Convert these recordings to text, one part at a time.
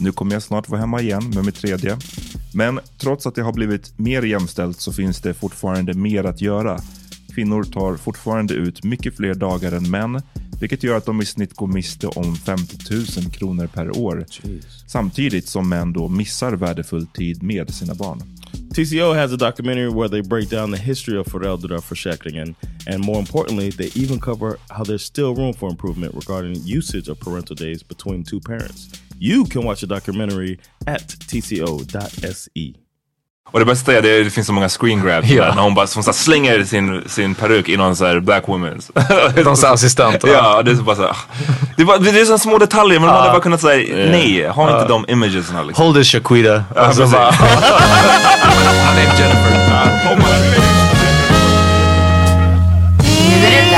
nu kommer jag snart vara hemma igen med mitt tredje. Men trots att det har blivit mer jämställt så finns det fortfarande mer att göra. Kvinnor tar fortfarande ut mycket fler dagar än män, vilket gör att de i snitt går miste om 50 000 kronor per år. Samtidigt som män då missar värdefull tid med sina barn. TCO has a documentary where they break down the history of föräldraförsäkringen and more importantly, they even cover how there's still room for improvement regarding usage of parental days between two parents. You can watch the documentary at tco.se. Och det bästa är det, det finns så många screen grabs Ja. när hon bara som så slänger sin, sin peruk i någon så här black woman's. Någon sån assistent. Ja, det är så bara så här, det, är bara, det är så små detaljer men man hade bara kunnat säga nej, ha inte de imagesna liksom. Hold this Shaquita. Alltså precis. bara... Jennifer. Nu är det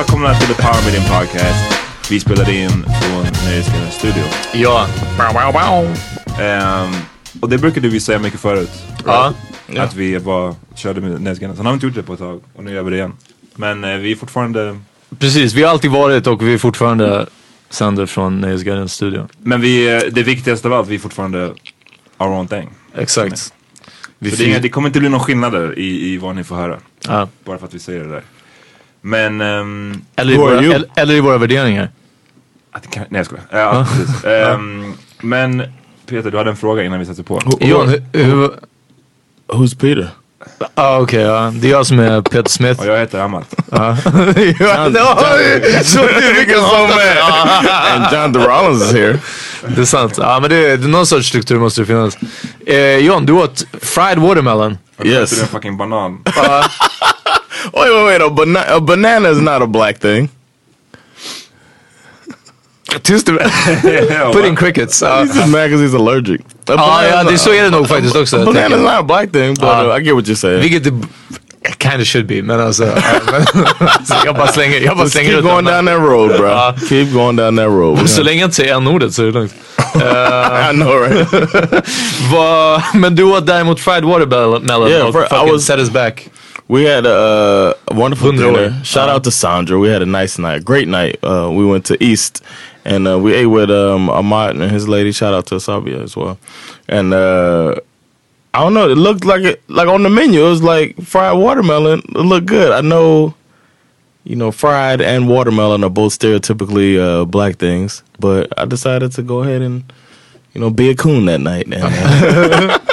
Välkomna till The Power Meeting Podcast. Vi spelade in från Nöjesguidens studio. Ja. Ehm, och det brukade vi säga mycket förut. Ja. Att vi var, körde med Nöjesguiden. Sen har vi inte gjort det på ett tag och nu gör vi det igen. Men eh, vi är fortfarande, Precis, vi har alltid varit och vi är fortfarande sänder från Nöjesguidens studio. men vi, eh, det viktigaste av allt, vi är fortfarande our own thing. Exakt. Så det, det kommer inte bli någon skillnader i, i vad ni får höra. ja. Bara för att vi säger det där. Men... ehm, eller, i våra, eller, eller i våra värderingar. att det kan, nej jag skojar. Ja, precis. Ehm, men Peter, du hade en fråga innan vi satte på. Johan, hur... hur Who's Peter? ah, Okej, ja. det är jag som är Peter Smith. Och jag heter Amat. Ja, så jag så med. and John DeRollins is here. Det är sant. Ja, men det, det, någon sorts struktur måste det finnas. Eh, John, du åt fried watermelon. Yes. Du är en fucking banan. Wait, wait, wait. A, bana- a banana is not a black thing. In crickets. He's just mad because he's allergic. A ja, banana ja is det, not- så är det nog faktiskt också. A jag banana is not a black thing, but Ah. uh, I get what you're saying. Vilket det kind of should be, men alltså. ja, men, alltså jag bara slänger, jag bara Just slänger keep ut going den. down that road, bro. Ah. Keep going down that road. Så länge jag inte säger n-ordet så är det lugnt. I know, right? Vad- men du åt däremot fried watermelon Yeah, fr- I fucking was- set us back. We had a, a wonderful Hundra dinner. Shout out to Sandra. We had a nice night, great night. Uh, we went to East and uh, we ate with um, Ahmad and his lady. Shout out to Asabia as well. And uh, I don't know. It looked like it, like on the menu. It was like fried watermelon. It looked good. I know, you know, fried and watermelon are both stereotypically uh, black things, but I decided to go ahead and, you know, be a coon that night and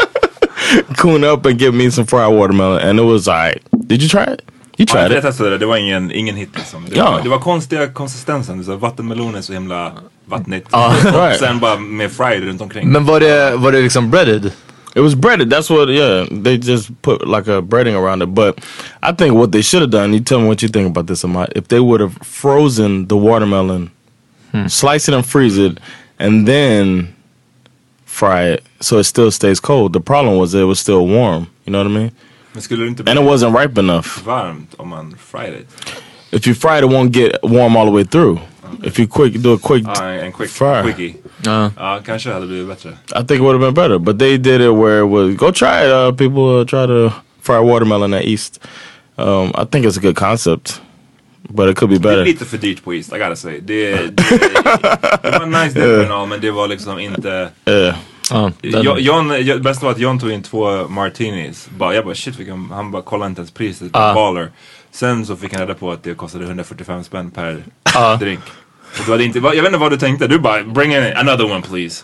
coon up and get me some fried watermelon, and it was alright. Did you try it? You Ja, tried jag it. testade det, det var ingen, ingen hit liksom. Det, Ja. var, det var konstiga konsistensen, så vattenmelon är så himla vattnigt. right. Och sen bara med fried runt omkring. Men var det, var det liksom breaded? It was breaded. That's what. Yeah, they just put like a breading around it. But I think what they should have done. You tell me what you think about this, Ahmad. If they would have frozen the watermelon, hmm. slice it and freeze it, and then fry it so it still stays cold. The problem was it was still warm. You know what I mean? Men skulle det inte And it wasn't ripe enough. varmt om man fried it? If you fry it, it won't get warm all the way through. If you quick do a quick, Ja, en quick, Fry. quickie. Ja. Ja, kanske hade blivit bättre. I think it would have been better. But they did it where it was. Go try it. Uh, people uh, try to fry watermelon at East. Um, I think it's a good concept, but it could be Det är better. lite för dyrt på East, I gotta say. Det, det, det var en nice dinner and all, men det var liksom inte... Yeah. Jo- John, jo- bäst var att John tog in två martinis. Bara, jag bara shit, vilken, han bara kollade inte ens priset på Ja. baller. Sen så fick han reda på att det kostade 145 spänn per Ja. drink. Och du hade inte, jag vet inte vad du tänkte, du bara bring in another one please.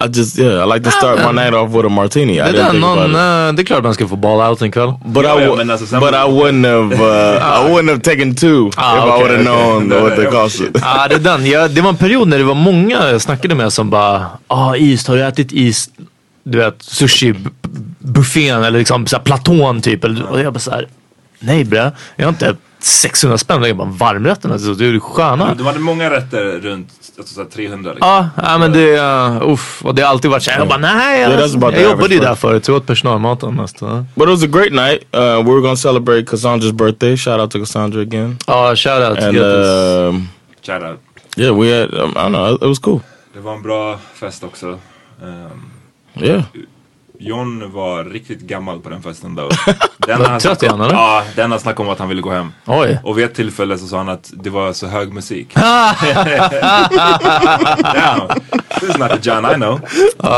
I just yeah, I like to start my night off with a martini. I Det, är didn't think någon, about it. det är klart man ska få ball out en kväll. But I alltså, but I wouldn't have uh, I wouldn't have taken two Ah, if I okay, would have okay. known No, what no, they no, cost. shit. Ja, det, är den. Jag, det var en period när det var många jag snackade med som bara, ah is, har du ätit is? Du vet, sushi-buffén eller liksom så här platån typ. Eller, och jag bara såhär, nej bre, jag har inte 600 spänn, jag bara varmrätten, alltså, det är ju sköna. De hade många rätter runt alltså, så här 300 liksom. Ja, ja men det, uh, uff, och det har alltid varit såhär, jag bara nej, Yeah, alltså, that's about jag jobbade ju där förut, så jag åt personalmaten mest. Ja, But it was a great night. Uh, we were gonna celebrate Cassandra's birthday. Shout out to Cassandra again. Ja, shoutout. And grattis. um, Shoutout. yeah, we had. Um, I don't know. It was cool. Det var en bra fest också. Ehm, Yeah. John var riktigt gammal på den festen då. Den han trött igen, eller? Ja, den han snackade om att han ville gå hem. Oj. Och vid ett tillfälle så sa han att det var så hög musik. Damn, this is not the John I know.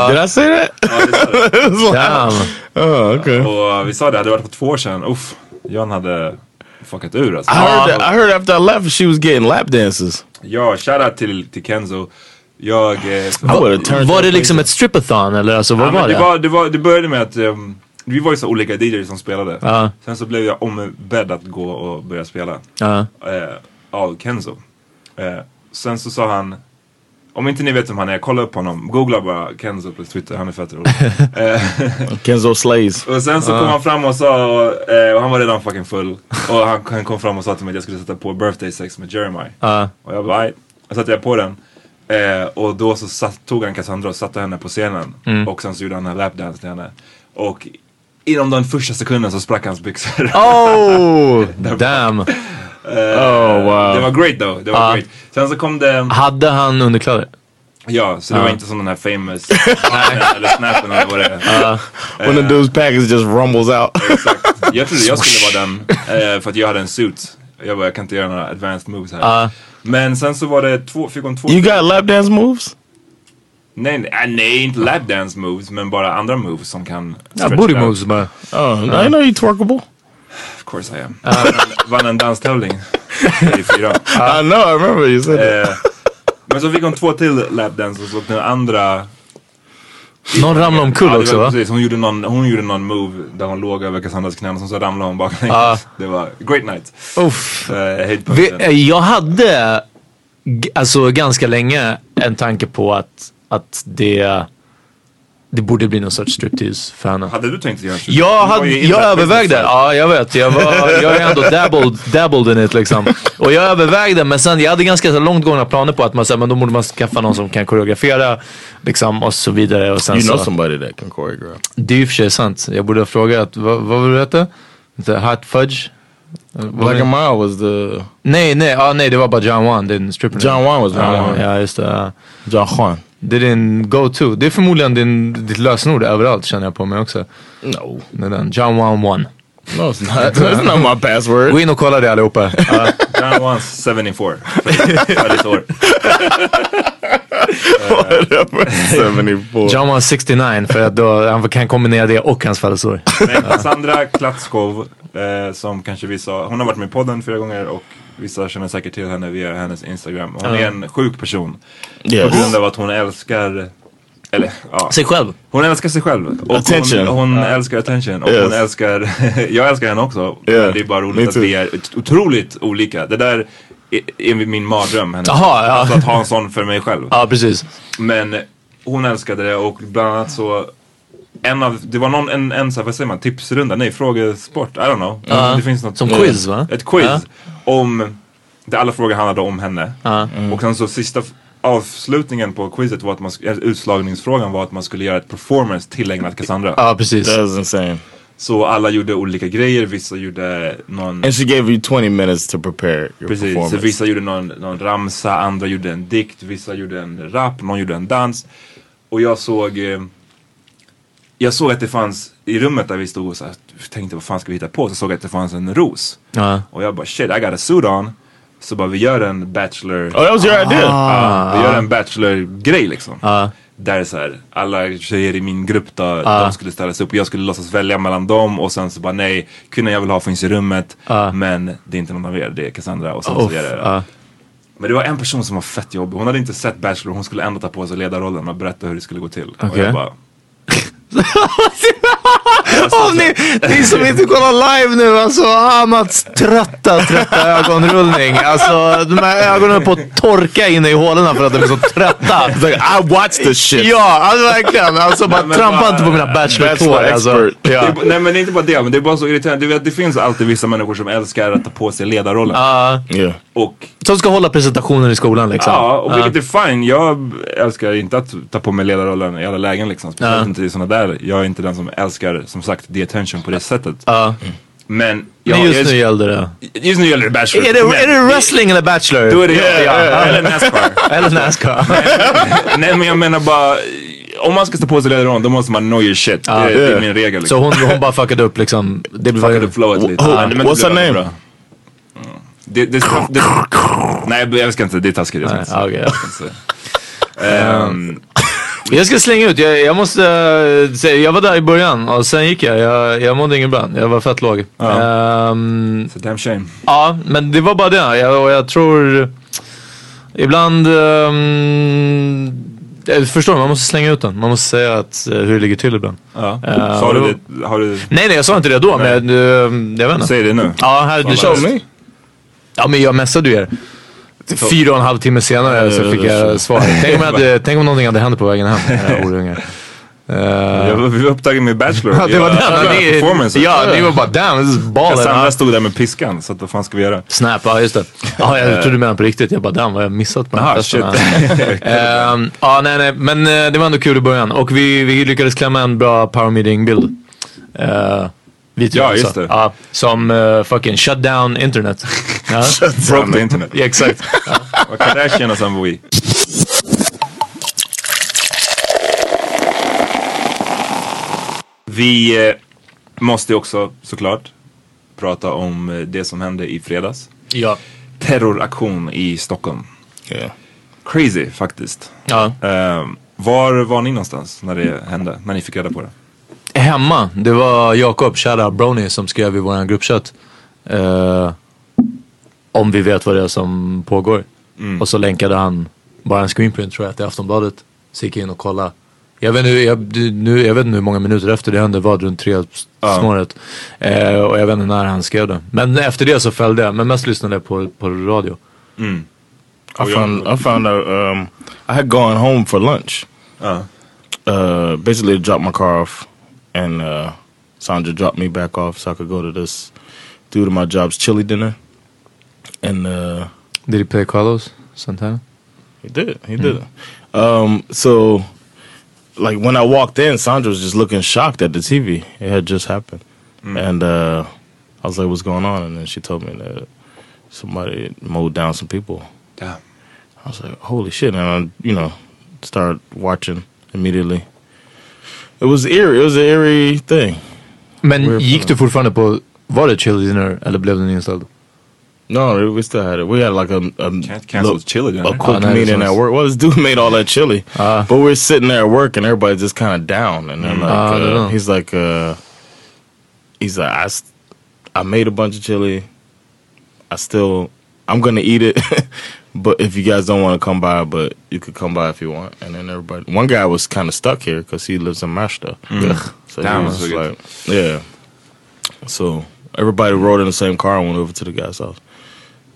Did I say that? Ja, det sa like- Damn. oh, okay. Och vi sa det, hade det varit för två år sedan, uff, John hade fuckat ur alltså. I heard. That, I heard after I left, she was getting lap dances. Ja, shoutout till, till Kenzo. Jag... Eh. Var that det liksom ett strippathon eller alltså vad Ja, var det? det, var, det, var, det började med att ehm, vi var ju så olika DJs som spelade. Ja. Sen så blev jag ombedd att gå och börja spela. Ja. Eh, av Kenzo. Eh, sen så sa han, om inte ni vet vem han är, kolla upp honom. Googla bara Kenzo på Twitter, han är fett rolig. eh, Kenzo slays. och sen så kom han fram och sa, och, eh, och han var redan fucking full. Och han, han kom fram och sa till mig att jag skulle sätta på Birthday Sex med Jeremiah. Ja. Och jag bara, "Aj." Jag satte jag på den. Eh, och då så satt, tog han Cassandra och satte henne på scenen. Och sen så gjorde han en lapdance till henne. Och inom den första sekunden så sprack hans byxor. Oh, damn. Oh wow. Det var great though. Det var Ja. great. Sen så kom det, Hade han underkläder? ja, så det var inte som den här famous eller snappen eller vad det är. when the dude's package just rumbles out. Exakt. Jag trodde jag skulle vara den eh, för att jag hade en suit. Jag bara, jag kan inte göra några advanced moves här. Men sen så var det två, fick hon två you got lap dance moves? Nej, nej, äh, nej, inte lapdance moves men bara andra moves som kan Ja, booty out. moves bara. Oh, I know you twerkable. Of course I am. Vann en danstävling i fyra. I know. I remember you said that. Eh, men så fick hon två till lapdances och den andra Någon ramlade omkull Ja, också va? Precis, hon gjorde, någon, hon gjorde någon move där hon låg över Cassandras knän och så ramlade hon baklänges. Ja. Det var great night. Uff. Uh, jag hade alltså ganska länge en tanke på att, att det, det borde bli någon sorts striptease för henne. Hade du tänkt göra en Jag, Du hade, jag övervägde, ja jag vet. Jag, var, jag är ändå dabbled, dabbled in it liksom. Och jag övervägde men sen jag hade ganska så långtgående planer på att man, så men då borde man skaffa någon som kan koreografera liksom och så vidare. Och sen You know så, somebody that can choreograph. det är ju för sig sant. Jag borde ha frågat, vad, vad var det hette? The Hot Fudge? Black and Mild was the Nej, nej, ah, nej det var bara John Wan, din stripper. John Wan was Ja, John Wan. ja, just det. John Juan. Det är din go-to. Det är förmodligen din, ditt lösenord överallt känner jag på mig också. No. Det är den. John Wan One. No, it's not. That's not my password. Gå in och kolla det allihopa. Ja. John wants 74. Födelseår. 74. John var 69 för att då, han kan kombinera det och hans födelseår. Sandra Klatskov, eh, som kanske vissa, hon har varit med i podden flera gånger och vissa känner säkert till henne via hennes Instagram. Hon är en sjuk person. Yes. På grund av att hon älskar, eller ja. Sig själv. Hon älskar sig själv. Och Attention. Hon, hon älskar attention. Och Yes. hon älskar, jag älskar henne också. Yeah, det är bara roligt att vi är ot- otroligt olika. Det där är, min mardröm. Hennes. Jaha, ja. Alltså att ha en sån för mig själv. Ja, precis. Men hon älskade det och bland annat så en av, det var någon, en, en så här, vad säger man, tipsrunda, nej frågesport, I don't know. Ja. Det finns något. Som quiz, va? Ett quiz. Ja. Om, där alla frågor handlade om henne. Ja. Och sen så sista avslutningen på quizet var att man, utslagningsfrågan var att man skulle göra ett performance tillägnat Cassandra. Ja, precis. That was insane. Så alla gjorde olika grejer, vissa gjorde någon And she gave you 20 minutes to prepare your Precis, så performance. vissa gjorde någon, någon ramsa, andra gjorde en dikt, vissa gjorde en rap, någon gjorde en dans. Och jag såg eh, Jag såg att det fanns, i rummet där vi stod och så här, tänkte vad fan ska vi hitta på? Så såg jag att det fanns en ros. Ja. Och jag bara shit, I got a suit on. Så bara vi gör en bachelor, Oh, that was your idea. ja, vi gör en bachelor-grej liksom. Ja. Där så här, alla tjejer i min grupp då, de skulle ställa sig upp och jag skulle låtsas välja mellan dem och sen så bara nej, kvinnan jag vill ha finns i rummet. Men det är inte någon av er, det är Cassandra. Och sen så är det. Men det var en person som var fett jobbig. Hon hade inte sett Bachelor, hon skulle ändå ta på sig ledarrollen och berätta hur det skulle gå till. Och Okej. jag bara, Let's do it. Åh, ni, ni som inte kollar live nu, alltså Amats trötta, trötta ögonrullning. Alltså de här ögonen är på att torka inne i hålorna för att de är så trötta. Like, I watched this shit. Ja, alltså verkligen. Alltså bara men trampa bara- inte på mina. Bachelor Alltså. Ja. nej men det är inte bara det, men det är bara så irriterande. Du vet, det finns alltid vissa människor som älskar att ta på sig ledarrollen. Ja, Yeah. Och som ska hålla presentationen i skolan liksom. Ja, och vilket är fine. Jag älskar inte att ta på mig ledarrollen i alla lägen liksom. Speciellt Ja. inte i sådana där. Jag är inte den som älskar, som sagt, the attention på det sättet. Ja. Men, ja, just jag, nu gällde det. just nu gäller det Bachelor. Är det, Men är det wrestling eller bachelor? Då är det ja, Eller Nascar. Eller Nascar? Nej men jag menar bara, om man ska stå på sig ledarrollen då måste man know your shit. det, det är min regel. Så Liksom. hon, hon bara fuckade upp liksom. Det var Fuckade upp flowet lite. Det what's her blev name? bra. Det, det, det, nej jag ska inte, det är taskigt. Jag ska inte Ja, ja. Jag ska slänga ut, jag, jag måste äh, säga, jag var där i början och sen gick jag. Jag, jag mådde ingen bra, jag var fett låg. Ehm, så damn shame. ja, men det var bara det. Jag, och jag tror ibland ehm, jag förstår du, man måste slänga ut den. Man måste säga att, eh, hur det ligger till ibland. Ja. Eh, Sa du det? Har du, Nej, nej, jag sa inte det då, men eh, jag vet inte. säg det nu. Ja, här, du kör mig. Ja, men jag messade ju er. Fyra och en halv timme senare så fick jag svar. Tänk om, jag hade, tänk om någonting hade hänt på vägen hem. Eh, Jag var, vi var upptagna med Bachelor. Ja, det var den. Ni, ja, ni var bara damn, this is ballen. Cassandra stod där med piskan, så att vad fan ska vi göra? Snap, ja just det. Ja, jag trodde du menade på riktigt. Jag bara damn, vad har jag missat på den här festen? Ehm, ja, nej, nej, men eh, det var ändå kul i början. Och vi, vi lyckades klämma en bra power meeting-bild. Uh, vi Ja, just det. Ja, som eh, fucking shut down internet. Ja, Broke the internet. ja exakt. Vad Kardashian och sen var vi. Vi eh, måste också såklart prata om eh, det som hände i fredags. Ja. Terroraktion i Stockholm. Yeah. Crazy faktiskt. ja. Ehm, var var ni någonstans när det hände? När ni fick reda på det? Hemma, det var Jakob, shoutout Brony, som skrev i våran gruppchatt. eh, om vi vet vad det är som pågår. Och så länkade han bara en screenprint tror jag till Aftonbladet. Så gick jag in och kollade. Jag vet, nu, jag, nu, jag vet inte hur många minuter efter det hände, var det runt tre snåret. Eh, och jag vet inte när han skrev det. Men efter det så följde jag, men mest lyssnade jag på, på radio. I found I found out um, I had gone home for lunch. Ja. Uh, basically, dropped my car off, and uh, Sandra dropped me back off so I could go to this due to my job's chili dinner. And uh, Did he play Carlos Santana? he did, he did. Um, so, like when I walked in, Sandra was just looking shocked at the TV. It had just happened, and uh, I was like, "What's going on?" And then she told me that somebody mowed down some people. Damn. I was like, holy shit. And I, you know, started watching immediately. It was eerie. It was an eerie thing. Men Weird gick du fortfarande på Var det chili dinner eller blev den inställd? No, we still had it. We had like a, a Can't cancel look- chili. A quick Oh, no, this meeting was- at work. Well, this dude made all that chili, Ah. but we're sitting there at work and everybody's just kind of down. And then like, Ah, uh, he's like, uh, he's like, I, I made a bunch of chili. I still, I'm gonna eat it. but if you guys don't want to come by, but you could come by if you want. And then everybody, one guy was kind of stuck here because he lives in Mashta. Ugh. So Damn, he was that's so good. like, yeah. So everybody rode in the same car and went over to the guy's house.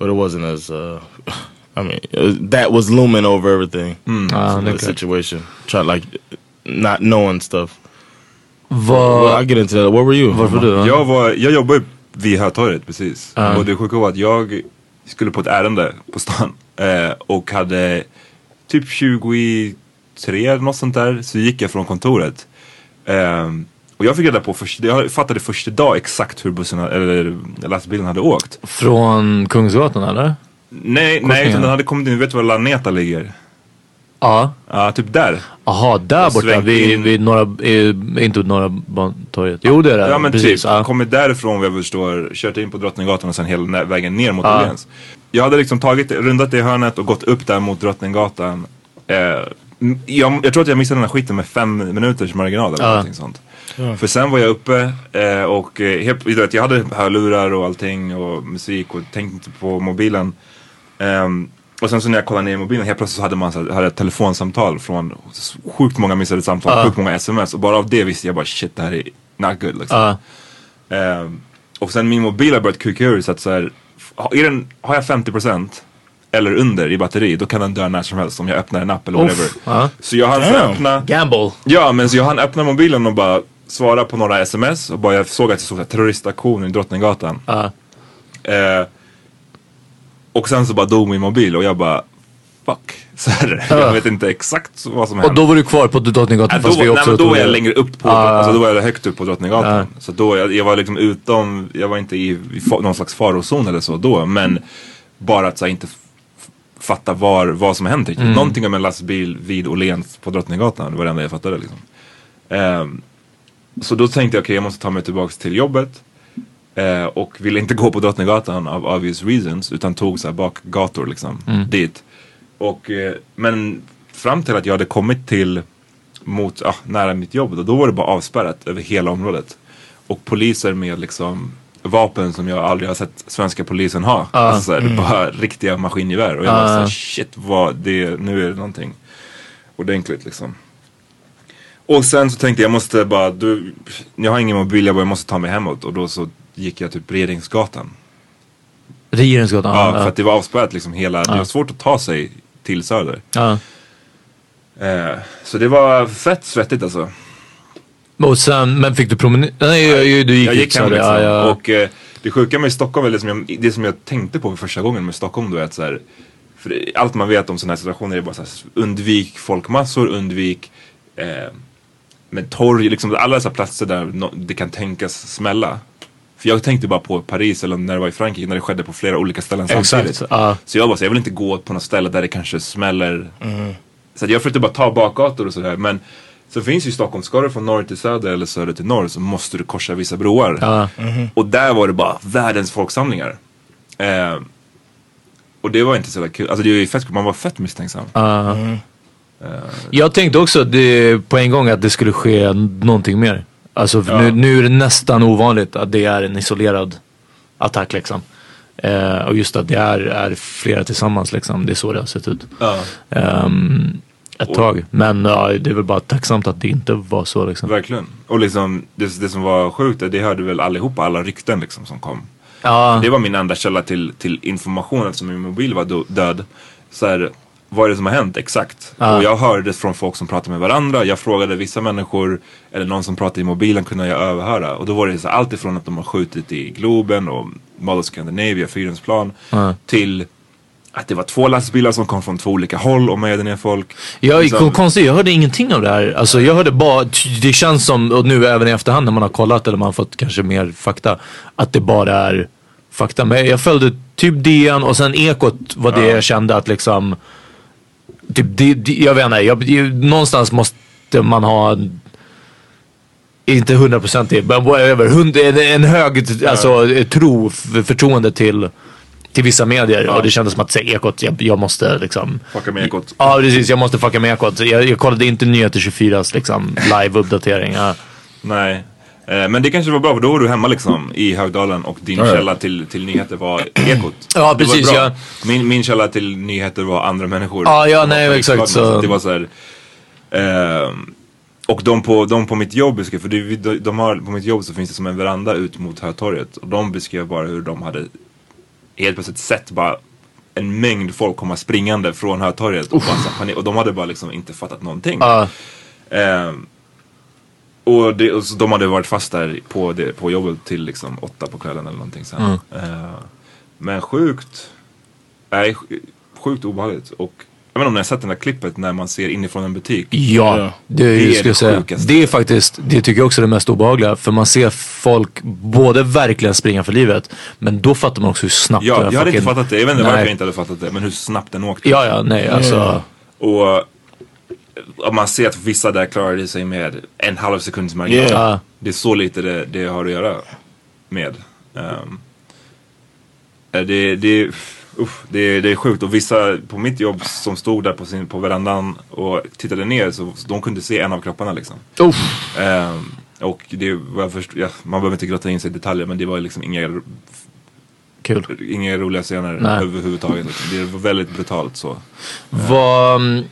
But it wasn't as, uh, I mean, was, that was looming over everything. Ah, the situation. Try like not knowing stuff. Well, Vad, I'll get into that. Where were you? varför du? ja? Jag, var, jag jobbar ju vid Hötorget precis. Ja. Och det sjuka var att jag skulle på ett ärende på stan. Eh, och hade typ 23 eller något sånt där. Så gick jag från kontoret. Ehm, och jag fick reda på först, jag fattade första dag exakt hur bussen, eller lastbilen hade åkt. Från Kungsgatan eller? Nej, nej utan den hade kommit in, vet du var Laneta ligger? Ja. Ja, typ där. Jaha, där Och borta vid, in. vid norra, eh, inte norra Bantorget. Jo det är det. Ja men Precis. typ, Ja. kommit därifrån vad jag förstår, kört in på Drottninggatan och sen hela vägen ner mot Ja. Åhléns. Jag hade liksom tagit, rundat det hörnet och gått upp där mot Drottninggatan. Eh, jag, jag tror att jag missade den här skiten med fem minuters marginal eller Ja. någonting sånt. För sen var jag uppe eh, och eh, helt, du vet, jag hade hörlurar och allting och musik och tänkte inte på mobilen. Ehm, och sen så när jag kollade ner i mobilen helt plötsligt så hade man så här, hade ett telefonsamtal från sjukt många missade samtal, Ja. sjukt många sms och bara av det visste jag bara shit det här är not good liksom. Ja. Ehm, och sen min mobil har börjat kuka ur så att så här, har, är den, har jag 50% eller under i batteri då kan den dö när som helst om jag öppnar en app eller whatever. ja. Så jag hann så Damn. öppna Gamble. Ja men så jag hann öppna mobilen och bara svara på några sms och bara jag såg att det stod terroristaktion i Drottninggatan. Ja. Eh, och sen så bara dog min mobil och jag bara fuck. Så här, Ja. Jag vet inte exakt vad som hände. Och då var du kvar på Drottninggatan Ja, då, fast vi nej, också men då var jag längre upp på, Ah. alltså då var jag högt upp på Drottninggatan. Ja. Så då, jag, jag var liksom utom, jag var inte i, i någon slags farozon eller så då. Men bara att så här, inte fatta var, vad som hänt riktigt. Någonting om en lastbil vid Åhléns på Drottninggatan, var det enda jag fattade liksom. Ehm, så då tänkte jag, okej jag måste ta mig tillbaks till jobbet. Eh, och ville inte gå på Drottninggatan av obvious reasons utan tog så här bakgator liksom dit. Och, eh, men fram till att jag hade kommit till mot, ah, nära mitt jobb då, då var det bara avspärrat över hela området. Och poliser med liksom vapen som jag aldrig har sett svenska polisen ha. Alltså, så här, Bara riktiga maskingevär. Och jag var såhär, shit vad det, nu är det någonting ordentligt liksom. Och sen så tänkte jag, jag måste bara, du, jag har ingen mobil, jag bara, jag måste ta mig hemåt. Och då så gick jag typ Regeringsgatan. Regeringsgatan. Ja, Ja. för att det var avspärrat liksom hela, det var svårt att ta sig till Söder. Eh, så det var fett svettigt alltså. Och sen, men fick du promenera? Nej, du gick Jag gick hem du. liksom. Ja, ja. Och eh, det sjuka med Stockholm, är det som, jag, det som jag tänkte på för första gången med Stockholm är att så här, för det, allt man vet om sådana här situationer är bara så här, undvik folkmassor, undvik eh, med torg, liksom alla dessa platser där no, det kan tänkas smälla. För jag tänkte bara på Paris eller när det var i Frankrike när det skedde på flera olika ställen samtidigt. Ja. Så jag bara, så jag vill inte gå på något ställe där det kanske smäller. Så att jag försökte bara ta bakgator och sådär. Men så finns ju Stockholm, ska du från norr till söder eller söder till norr så måste du korsa vissa broar. Ja. Och där var det bara världens folksamlingar. Eh, och det var inte så kul. Alltså det är ju fett, man var fett misstänksam. Ja. Jag tänkte också det, på en gång att det skulle ske någonting mer. Alltså för nu, nu är det nästan ovanligt att det är en isolerad attack liksom. Eh, och just att det är, är flera tillsammans liksom. Det är så det har sett ut. Ja. Ehm, ett tag. Men ja, det är väl bara tacksamt att det inte var så liksom. Verkligen. Och liksom det, det som var sjukt, det hörde väl allihopa, alla rykten liksom som kom. Ja, Det var min enda källa till, till information eftersom min mobil var död. Så här, vad är det som har hänt exakt? Ja. Och jag hörde från folk som pratade med varandra. Jag frågade vissa människor, eller någon som pratade i mobilen kunde jag överhöra. Och då var det så allt ifrån att de har skjutit i Globen och of Scandinavia, Fridhemsplan, Ja. till att det var två lastbilar som kom från två olika håll och mejade ner folk. Jag, Liksom- konstigt, jag hörde ingenting av det här. Alltså jag hörde bara, det känns som, och nu även i efterhand när man har kollat eller man har fått kanske mer fakta, att det bara är fakta. Men jag följde typ DN och sen Ekot var det jag kände att liksom, typ, det, det, jag vet inte, jag, någonstans måste man ha inte hundraprocentig, men whatever. Hund, en, en hög alltså, tro, förtroende till, till vissa medier. Och det kändes som att säga Ekot, jag, jag måste liksom... Fucka med Ekot. Ja precis, jag måste fucka med Ekot. Jag, jag kollade inte Nyheter 24s liksom, live-uppdatering. Ja. Nej. Eh, Men det kanske var bra för då var du hemma liksom i Högdalen och din Ja, ja. källa till, till nyheter var Ekot. Ja, precis, ja. Min, min källa till nyheter var andra människor. Ja, ja, nej, exakt, så- Det var så här, ehm, och de på, de på mitt jobb beskrev, för de, de har, på mitt jobb så finns det som en veranda ut mot Hötorget. Och de beskrev bara hur de hade helt plötsligt sett bara en mängd folk komma springande från Hötorget. Och, panik, och de hade bara liksom inte fattat någonting. Ja. Ehm, och, det, och de hade varit fast där på, det, på jobbet till liksom åtta på kvällen eller någonting sen. Mm. Ehm, men sjukt, nej, sj- sjukt obehagligt. Och vet inte om ni har sett det där klippet när man ser inifrån en butik. Ja, Ja. det, Det är det, säga. sjukaste. det är faktiskt, det tycker jag också är det mest obehagliga. För man ser folk både verkligen springa för livet, men då fattar man också hur snabbt Ja, den här jag hade inte fucking- fattat det. Jag vet inte Nej. varför jag inte hade fattat det. Men hur snabbt den åkte. Ja, ja, nej alltså. Och, och man ser att vissa där klarade sig med en halv sekunds marginal. Yeah. Ja. Det är så lite det, det har att göra med. Um, det, det, uff, det, det är sjukt och vissa på mitt jobb som stod där på, sin, på verandan och tittade ner så, så de kunde se en av kropparna liksom. Uff. Ehm, och det var först, ja, man behöver inte grotta in sig i detaljer men det var liksom inga, Kul. inga roliga scener Nej. överhuvudtaget. Liksom. Det var väldigt brutalt så. Vad, mm,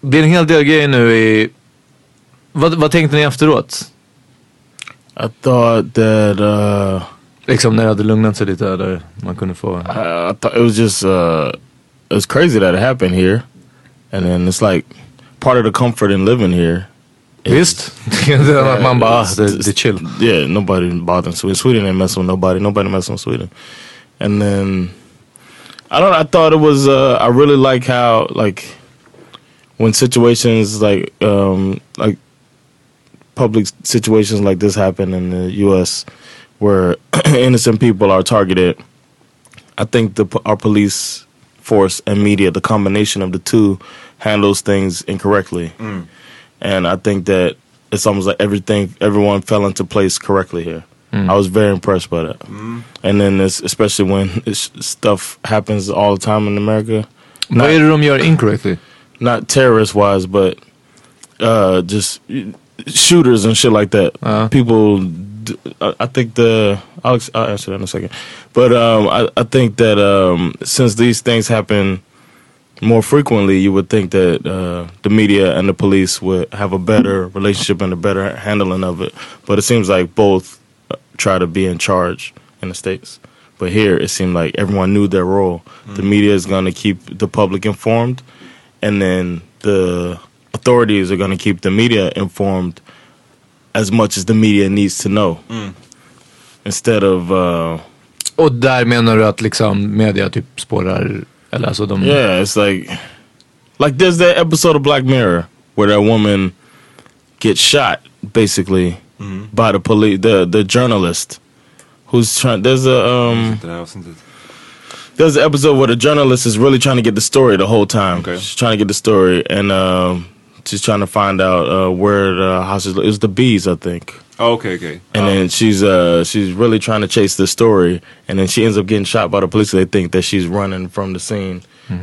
det är en hel del grejer nu i... Vad, vad tänkte ni efteråt? I thought that uh, Liksom när det hade lugnat sig lite där man kunde få... I, I thought it was just uh, it was crazy that it happened here, and then it's like part of the comfort in living here. Visst? man bara, ah, det är chill. Yeah, nobody bothering Sweden. Sweden ain't messing with nobody. Nobody messing with Sweden. And then I don't. I thought it was. Uh, I really like how like when situations like um like public situations like this happen in the U.S. where innocent people are targeted. I think the our police force and media, the combination of the two, handles things incorrectly, and I think that it's almost like everything, everyone fell into place correctly here. I was very impressed by that, and then it's, especially when it's, stuff happens all the time in America, Vad är det de gör incorrectly? not terrorist wise, but uh, just shooters and shit like that. Uh. People, d- I, I think the I'll, I'll answer that in a second, but um, I, I think that um, since these things happen more frequently, you would think that uh, the media and the police would have a better relationship and a better handling of it. But it seems like both uh, try to be in charge in the states. But here, it seemed like everyone knew their role. The media is going to keep the public informed, and then the authorities are going to keep the media informed as much as the media needs to know. Instead of uh, Och där menar du att liksom media typ spårar, eller alltså de... Yeah, it's like like there's that episode of Black Mirror where that woman gets shot basically by the police the the journalist who's trying there's a um Det här avsnittet. there's an episode where the journalist is really trying to get the story the whole time. Okay. She's trying to get the story and um she's trying to find out uh, where the house is. It's the bees, I think. Ah, Okej, okej. And Ja. then she's uh she's really trying to chase this story, and then she ends up getting shot by the police. They think that she's running from the scene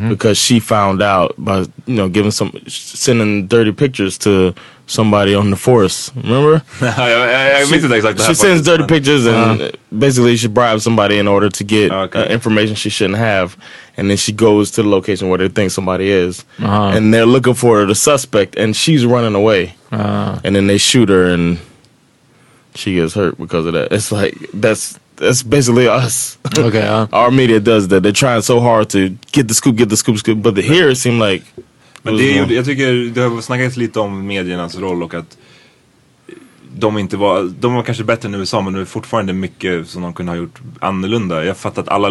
because she found out by you know giving some sending dirty pictures to somebody on the force. Remember? minns inte exakt det She sends dirty men- pictures and basically she bribes somebody in order to get Okay. uh, information she shouldn't have, and then she goes to the location where they think somebody is, Uh-huh. and they're looking for the suspect, and she's running away, and then they shoot her, and she gets hurt because of that. It's like that's that's basically us. Okej, ja. Our media does that. They're trying so hard to get the scoop, get the scoop, scoop. But the, here it seemed like Men det är ju, jag tycker det har snackats lite om mediernas roll och att de inte var, de var kanske bättre än USA men det är fortfarande mycket som de kunde ha gjort annorlunda. Jag fattar att alla,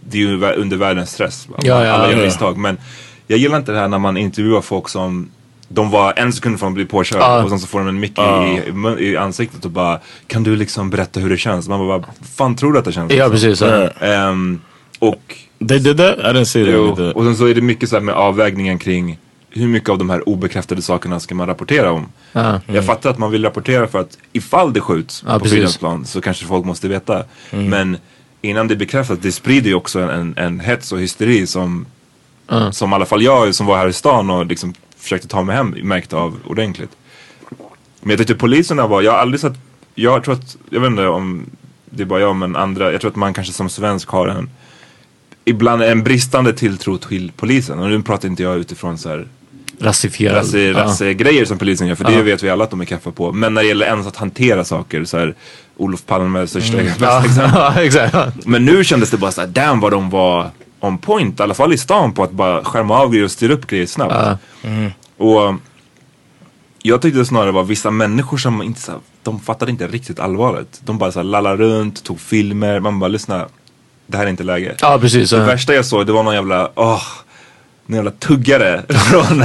det är ju under världens stress. Ja, ja, alla gör ja. misstag. Men jag gillar inte det här när man intervjuar folk som de var en sekund från att bli påkörd Ja. och sen så får de en mick Ja. i, i, ansiktet och bara Kan du liksom berätta hur det känns? Man bara, fan tror du att det känns? Ja, liksom? precis. Ja. Ehm, och they did that. I didn't see that. Jo, och sen så är det mycket så här med avvägningen kring hur mycket av de här obekräftade sakerna ska man rapportera om? Ja. Jag fattar att man vill rapportera för att ifall det skjuts Ja, på. Fridhemsplan så kanske folk måste veta. Men innan det är bekräftat, det sprider ju också en, en hets och hysteri som, som i alla fall jag som var här i stan och liksom försökte ta mig hem märkte av ordentligt. Men jag tyckte poliserna var, jag har aldrig sett, jag tror att, jag vet inte om det är bara jag men andra, jag tror att man kanske som svensk har en ibland en bristande tilltro till polisen. Och nu pratar inte jag utifrån så här Rasifierad. rasse, Ja. rassegrejer som polisen gör, för det vet vi alla att de är kaffa på. Men när det gäller ens att hantera saker, så här Olof Palme, största mm. Ja, exakt. Men nu kändes det bara såhär, damn vad de var on point, i alla fall i stan på att bara skärma av grejer och styra upp grejer snabbt. Och jag tyckte det snarare var vissa människor som inte så här, de fattade inte riktigt allvaret. De bara så här lallade runt, tog filmer, man bara lyssna, det här är inte läge. Ja, precis. Det Ja. värsta jag såg det var någon jävla, åh, någon jävla tuggare från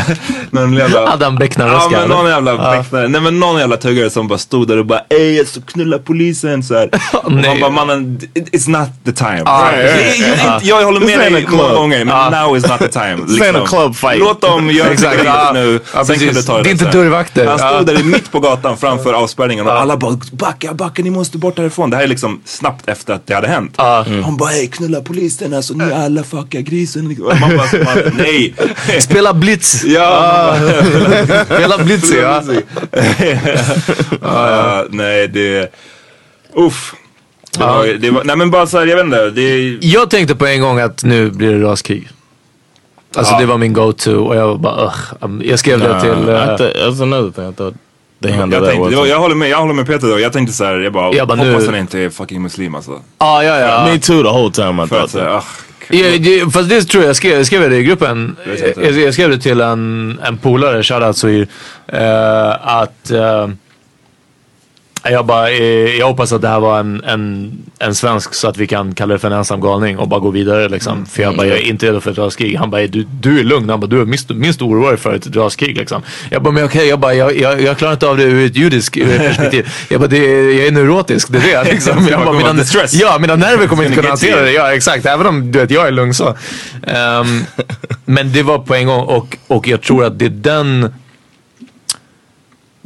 någon jävla Adam Becknaröska, Ja men någon jävla Ja. becknare, nej men någon jävla tuggare som bara stod där och bara ey jag ska knulla polisen så här. Och man Nej. bara mannen, it- it's not the time. Ja, Jag- jag- jag, jag håller med dig många gånger men now is not the time. Liksom. a club fight. Låt dem göra Exakt, sitt ja. nu, Ja, sen kan du ta det. Det är inte dörrvakter. Han stod där mitt på gatan framför avspärrningen och alla bara backa, backa, ni måste bort härifrån. Det här är liksom snabbt efter att det hade hänt. Han bara ey knulla polisen alltså, ni alla fuckar grisen. Man bara, man, nej. Spela Blitz. Ja, bara, Spela Blitz ja. Ja, nej det... Uff. Det var, det var, nej men bara såhär, jag vet inte. Det, Jag tänkte på en gång att nu blir det raskrig. Alltså Ja. det var min go-to och jag var bara ugh. Jag skrev det till... Uh, another thing. I thought they handled jag, tänkte, det var, jag, håller med, jag håller med Peter då. Jag tänkte såhär, jag bara, Jag bara, hoppas nu- han inte är fucking muslim alltså. ah, ja, ja. Me too. The whole time I För thought att, that. ah, Ja, det, fast det tror jag, jag skrev, jag skrev det i gruppen. Jag. Jag, skrev det till en, en polare, shoutout Sohir. Uh, att uh, jag bara, eh, jag hoppas att det här var en, en, en svensk så att vi kan kalla det för en ensam galning och bara gå vidare liksom. Mm. För jag bara, jag är inte redo för ett raskrig. Han bara, du, du är lugn. Han bara, du är minst, minst orolig för ett raskrig liksom. Jag bara, men okej, jag bara, jag, jag, jag klarar inte av det ur ett judiskt perspektiv. Jag bara, det, är- jag är neurotisk, det är det liksom. Jag bara, mina, ja, mina nerver kommer inte kunna hantera det. Ja, exakt. Även om du vet, jag är lugn så. Ehm, men det var på en gång och, och jag tror att det är den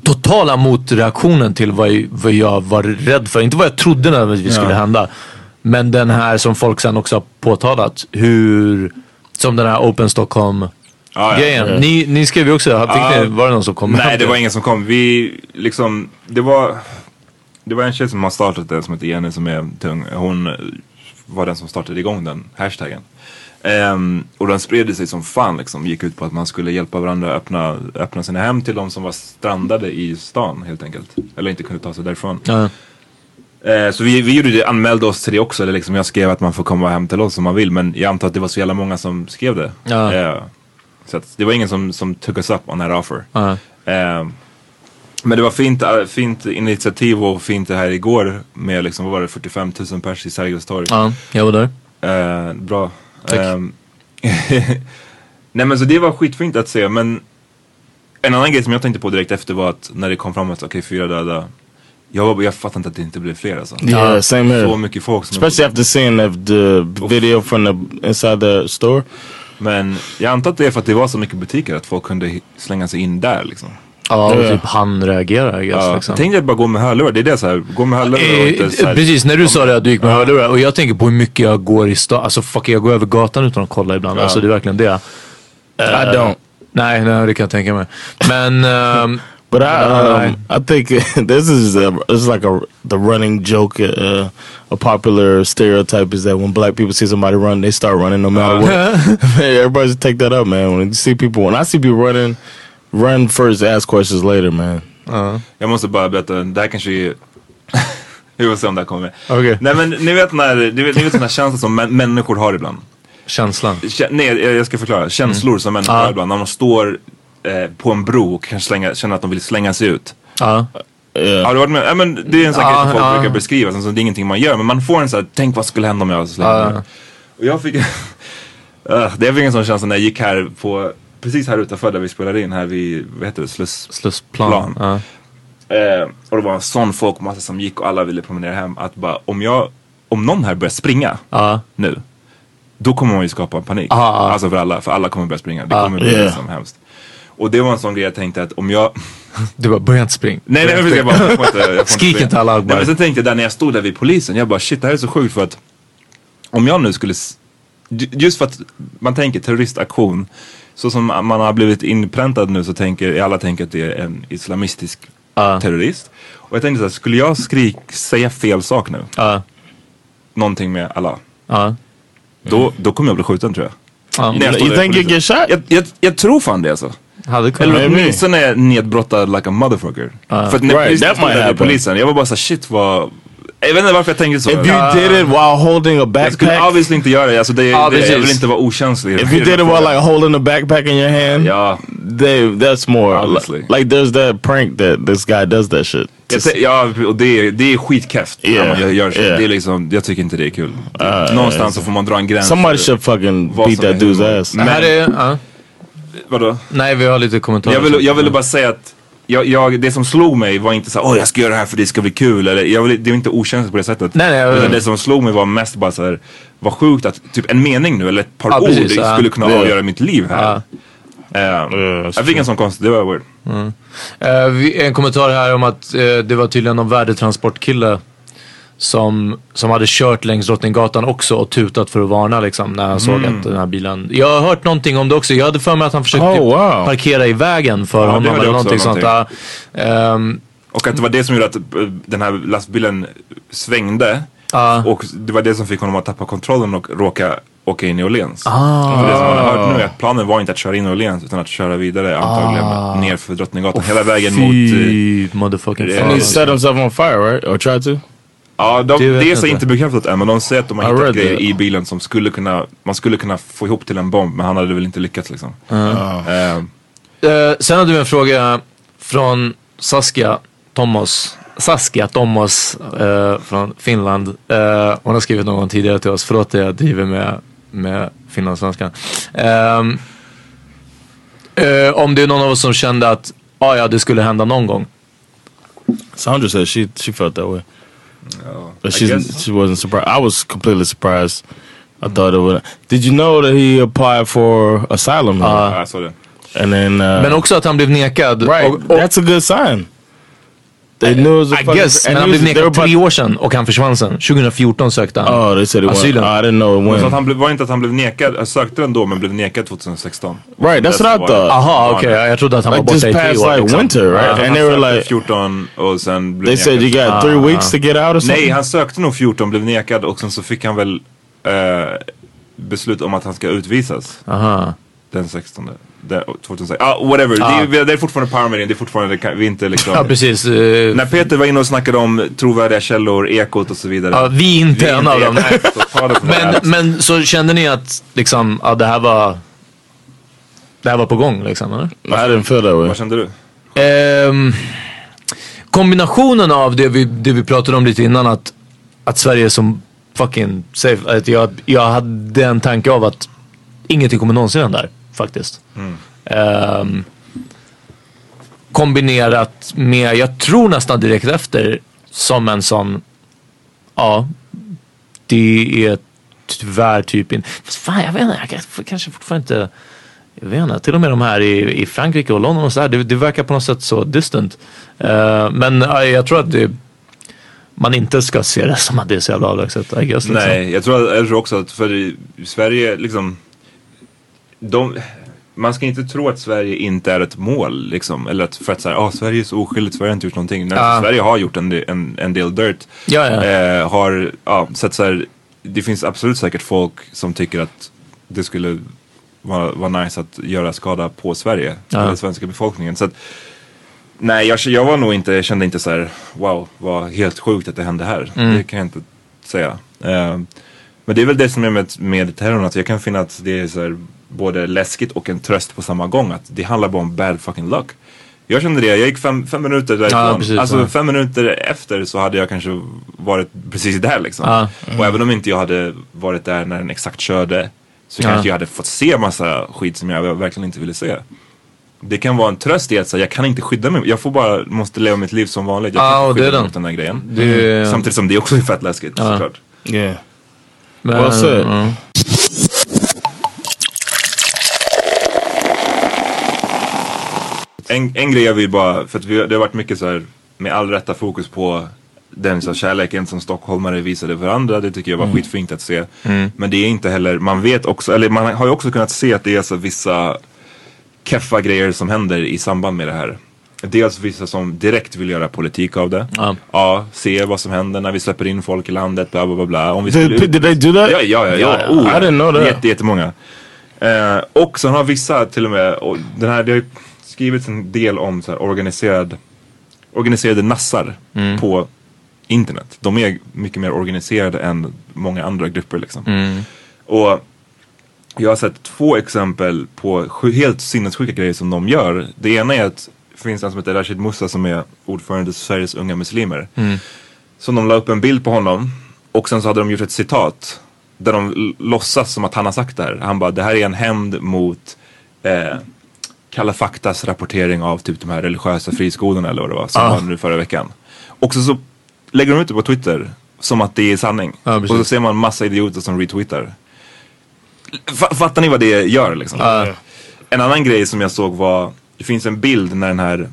totala motreaktionen till vad, jag- vad jag var rädd för. Inte vad jag trodde nödvändigtvis skulle hända. Men den här som folk sen också har påtalat. Hur, som den här Open Stockholm ja, ja. grejen. Ni, ni skrev ju också, fick Ja. ni, var det någon som kom Nej det var ingen som kom. Vi liksom, det var, det var en tjej som har startat det som heter Jenny som är tung. Hon var den som startade igång den hashtaggen. Ehm, och den spred sig som fan liksom. Gick ut på att man skulle hjälpa varandra att öppna, öppna sina hem till de som var strandade i stan helt enkelt. Eller inte kunde ta sig därifrån. Eh, så vi, vi gjorde det, anmälde oss till det också. Eller liksom jag skrev att man får komma hem till oss om man vill. Men jag antar att det var så jävla många som skrev det. Ja. Eh, så det var ingen som, som took us up on that offer. Ja. Eh, men det var fint, eh, fint initiativ och fint det här igår med liksom, vad var det, 45 000 pers i Sergels torg. ja, jag var där. Bra. Ehm, Nej men så det var skitfint att se men en annan grej som jag tänkte på direkt efter var att när det kom fram att okej fyra döda. Jag, var, jag fattar inte att det inte blev fler alltså. Yeah, same here. Så mycket folk som Especially after seeing the, the video from the inside the store. Men jag antar att det är för att det var så mycket butiker att folk kunde slänga sig in där liksom. Ja, och Ja. typ han reagerar I guess, Ja, liksom. Tänk dig att bara gå med hörlurar, det är det så här. gå med hörlurar och inte så Eh, här, Precis, när du sa det att du gick med hörlurar och jag tänker på hur mycket jag går i stan. Alltså fuck, jag går över gatan utan att kolla ibland. Alltså det är verkligen det. I don't. Nej, nej, det kan jag tänka mig. Men... ehm, But I, Uh, um, I think this is a, it's like a the running joke. Uh, a popular stereotype is that when black people see somebody run, they start running no matter what. Everybody should take that up, man. When you see people, when I see people running, run first, ask questions later, man. Jag måste bara berätta, det här kanske är Vi får se om det här kommer med. Okej. Nej men ni vet när, ni vet, ni vet sådana känslor som mä- människor har ibland. känslan. Kä- nej jag jag ska förklara. Känslor som människor har ibland. När de står eh, på en bro och kanske slänga, känner att de vill slänga sig ut. Ja. Yeah. Har du varit med? Ja, men det är en Ja, grej som folk ja. brukar beskriva. Alltså, det är ingenting man gör. Men man får en sån här, tänk vad skulle hända om jag slängde mig. Och jag fick, uh, det fick en sån känsla när jag gick här på, precis här utanför där vi spelade in här vid, vad heter det, Sluss. Slussplan. Plan. Ja. Eh, och det var en sån folkmassa som gick och alla ville promenera hem. Att bara, om jag, om någon här börjar springa Ja. nu. Då kommer man ju skapa en panik. Ja, ja. Alltså för alla, för alla kommer börja springa. Det Ja. kommer bli Yeah. liksom hemskt. Och det var en sån grej jag tänkte att om jag... Du bara, börja inte springa. Nej nej men jag bara, jag får inte, jag får Skrik inte alla Nej men sen tänkte jag där när jag stod där vid polisen, jag bara shit det här är så sjukt för att om jag nu skulle, just för att man tänker terroristaktion, så som man har blivit inpräntad nu så tänker alla tänker att det är en islamistisk Ja. terrorist. Och jag tänkte så här, skulle jag skrik, säga fel sak nu, Ja, någonting med Allah, ja. då, då kommer jag bli skjuten tror jag. ja. När jag You think you get shot? Jag, jag, jag tror fan det alltså. Hade kunnat. Eller åtminstone nedbrottad like a motherfucker. För att när Right, polisen polisen, jag var bara såhär shit vad... Jag vet inte varför jag tänkte så. If you did it while holding a jag skulle backpack, obviously inte göra det, alltså det, det jag vill inte vara okänslig. if you did it while like holding a backpack in your hand, Ja, they that's more Obviously. like, like there's that prank that this guy does that shit. ja och det, är- det är skitkeft när Yeah, man gör, så. yeah. Det är liksom, jag tycker inte det är kul. Någonstans så får man dra en gräns. Somebody should fucking vad beat that dude's ass. Det här är, ja. Vadå? Nej, vi har lite kommentarer. Jag ville, jag ville bara säga att jag, jag, det som slog mig var inte så här, åh jag ska göra det här för det ska bli kul. Eller, jag det är inte okänsligt på det sättet. Nej, nej, Utan det som slog mig var mest bara så här, vad sjukt att typ en mening nu eller ett par Ja, ord precis, ja. skulle kunna Ja. avgöra mitt liv här. Ehm, jag fick en sån konstig, det var weird. Eh, vi- en kommentar här om att eh, det var tydligen någon värdetransportkille som, som hade kört längs Drottninggatan också och tutat för att varna liksom när han såg Mm. att den här bilen. Jag har hört någonting om det också. Jag hade för mig att han försökte Oh, typ wow. parkera i vägen för det honom eller också någonting sånt. någonting. Ja. Ehm, Och att det var det som gjorde att eh, den här lastbilen svängde. Ja. Och det var det som fick honom att tappa kontrollen och råka åka in i Åhléns. Ah. För det som man har hört nu är att planen var inte att köra in i Åhléns utan att köra vidare antagligen Ah. ner för Drottninggatan. Hela vägen mot... eh, Fy motherfucking det- And he set himself on fire, right? Or tried to? Ja, de, Det är så inte. inte bekräftat än men de säger att de har hittat read grejer i bilen som skulle kunna, man skulle kunna få ihop till en bomb men han hade väl inte lyckats liksom. Ehm, Eh, sen hade vi en fråga från Saskia Thomas. Saskia Thomas eh, från Finland. Eh, hon har skrivit någon tidigare till oss. Förlåt att jag driver med, med finlandssvenskan. Ehm, eh, om det är någon av oss som kände att ah, ja, det skulle hända någon gång. Sandra said she she felt that way. But I she's, guess. she wasn't surprised. I was completely surprised. I thought it would. Did you know that he applied for asylum? ja, jag såg det. and then uh, Men också att han blev nekad. right, Och, och, that's a good sign. They knew it was a I fucking- guess. Men han blev was- nekad tre år sedan och han försvann sen. 2014 sökte han. Oh, they said it. Asylen. Oh, I didn't know it Så han blev, var inte att han blev nekad, jag sökte den då men blev nekad 2016. Right, that's what I var- thought. Aha, okej. Jag trodde att han var Like borta just i tre past år. like liksom. winter, right? Han and they were like, 14 och sen blev they said you got three weeks to get out or something. Nej, han sökte nog 14, blev nekad och sen så fick han väl eh, beslut om att han ska utvisas. Aha. Den 16. Den, 2006. Ah, whatever. Det, är, det är fortfarande power meeting, det är fortfarande, vi är inte liksom... Ja, precis. eh, När Peter var inne och snackade om trovärdiga källor, Ekot och så vidare. Ja, vi är inte Vi är en av dem. nej, Men, men så kände ni att liksom, ja, det här var det här var på gång liksom, eller? Didn't feel that way. Vad kände du? Ehm, kombinationen av det vi, det vi pratade om lite innan att, att Sverige är som fucking safe. Att jag, jag hade en tanke av att ingenting kommer någonsin hända där faktiskt. Ehm, kombinerat med, jag tror nästan direkt efter, som en sån, ja, det är tyvärr typ in... Fast fan, jag vet inte, jag kan- kanske fortfarande inte... Jag vet inte, till och med de här i, i Frankrike och London och sådär, det, det verkar på något sätt så distant. Eh, men ja, jag tror att det, man inte ska se det som att det är så jävla avlägset. Liksom. Nej, jag tror, jag tror också att för i Sverige liksom... De, man ska inte tro att Sverige inte är ett mål liksom. Eller att för att säga, ah, Sverige är så oskyldigt, Sverige har inte gjort någonting. Nej, Ja. Sverige har gjort en, del- en, en del dirt. Ja, ja. Eh, har, ja, så att så här, det finns absolut säkert folk som tycker att det skulle vara, vara nice att göra skada på Sverige. Ja. Eller svenska befolkningen. Så att, nej, jag, jag var nog inte, jag kände inte så här, wow, vad helt sjukt att det hände här. Mm. Det kan jag inte säga. Eh, men det är väl det som är med, med terrorn, att jag kan finna att det är så här, både läskigt och en tröst på samma gång. Att det handlar bara om bad fucking luck. Jag kände det, jag gick fem, fem minuter därifrån. Ja, precis, alltså ja. fem minuter efter så hade jag kanske varit precis där liksom. Ja. Och även om inte jag hade varit där när den exakt körde så kanske jag hade fått se massa skit som jag verkligen inte ville se. Det kan vara en tröst i att säga, jag kan inte skydda mig. Jag får bara, måste leva mitt liv som vanligt. Jag kan och inte det är skydda mig den. mot den där grejen. Det- Samtidigt som det också är fett läskigt såklart. Yeah. Men, Well said. En, en grej jag vill bara, för att vi, det har varit mycket så här med all rätta fokus på den så kärleken som stockholmare visade varandra. Det tycker jag var skitfint att se. Men det är inte heller, man vet också, eller man har ju också kunnat se att det är så vissa keffa grejer som händer i samband med det här. Dels vissa som direkt vill göra politik av det. Ja. Ja, se vad som händer när vi släpper in folk i landet, bla bla bla. bla. Om vi Did, did they do that? Ja, ja, ja. ja. Oh, I didn't know that. Jätte, jättemånga. Eh, och sen har vissa till och med, och den här, det har ju skrivits en del om så här organiserad, organiserade nassar Mm. på internet. De är mycket mer organiserade än många andra grupper liksom. Mm. Och jag har sett två exempel på helt sinnessjuka grejer som de gör. Det ena är att det finns en som heter Rashid Musa som är ordförande för Sveriges unga muslimer. Som de la upp en bild på honom och sen så hade de gjort ett citat där de låtsas som att han har sagt det här. Han bara, det här är en hämnd mot eh, Kalla faktas rapportering av typ de här religiösa friskolorna eller vad det var som var nu förra veckan. Och så, så lägger de ut det på Twitter som att det är sanning. Ja, och så ser man massa idioter som retweetar. Fa- Fattar ni vad det gör liksom? En annan grej som jag såg var, det finns en bild när den här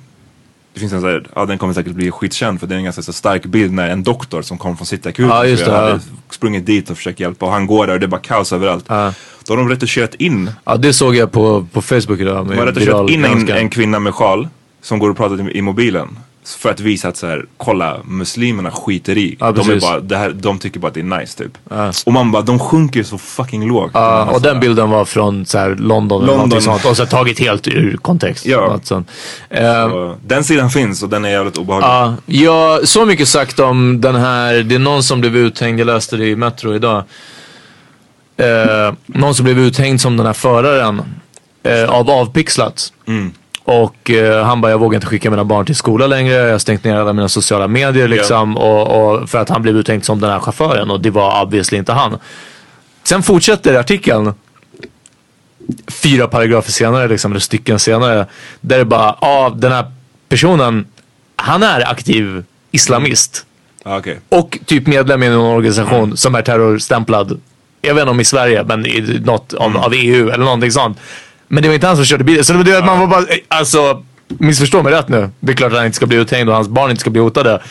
det finns en sån här, ja den kommer säkert bli skitkänd för det är en ganska så stark bild när en doktor som kom från Cityakuten Ja, just tror jag, det, hade sprungit dit och försökt hjälpa och han går där och det är bara kaos överallt. Ja. Då har de retuscherat in, Ja, det såg jag på, på Facebook idag. de har retuscherat in en, en kvinna med sjal som går och pratar i, i mobilen. För att visa att så här, kolla muslimerna skiter i. Ja, de, är bara, det här, de tycker bara att det är nice typ. Ja. Och man bara, de sjunker så fucking lågt. Ja, och så den bilden var från så här, London, eller London. någonting sånt. Och så tagit helt ur kontext. Ja. Något sånt. Eh, och Den sidan finns och den är jävligt obehaglig. Ja, så mycket sagt om den här, det är någon som blev uthängd, jag läste det i Metro idag. Eh, någon som blev uthängd som den här föraren eh, av Avpixlat. Och eh, han bara, jag vågar inte skicka mina barn till skola längre, jag har stängt ner alla mina sociala medier liksom. Och, och för att han blev uthängd som den här chauffören och det var obviously inte han. Sen fortsätter artikeln fyra paragrafer senare, liksom, eller stycken senare, där det bara, ja den här personen, han är aktiv islamist. Ja, okej. Och typ medlem i en organisation som är terrorstämplad. Jag vet inte om i Sverige, men i något av, av EU eller någonting sånt. Men det var inte han som körde bilen. Så det var det att man var bara, eh, alltså, missförstå mig rätt nu. Det är klart att han inte ska bli uthängd och hans barn inte ska bli hotade.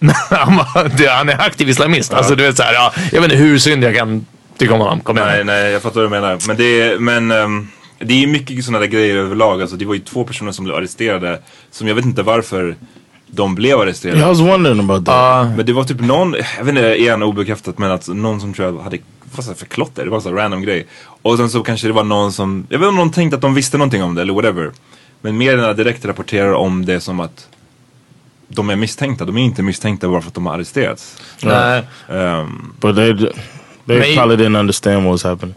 Han, är aktiv islamist. Alltså du vet såhär, ja, jag vet inte hur synd jag kan tycka om honom. Kom igen. Nej, nej, jag fattar vad du menar. Men det är, men, ehm, det är mycket sådana där grejer överlag. Alltså, det var ju två personer som blev arresterade. Som jag vet inte varför de blev arresterade. Yeah, I was wondering about that. Men det var typ någon, jag vet inte, igen obekräftat men att någon som tror jag hade, vad jag för klotter? Det var en sån random grej. Och sen så kanske det var någon som, jag vet inte om någon tänkte att de visste någonting om det eller whatever. Men medierna direkt rapporterar om det som att de är misstänkta. De är inte misstänkta bara för att de har arresterats. Nej. Ehm, But they they May- probably didn't understand what was happening.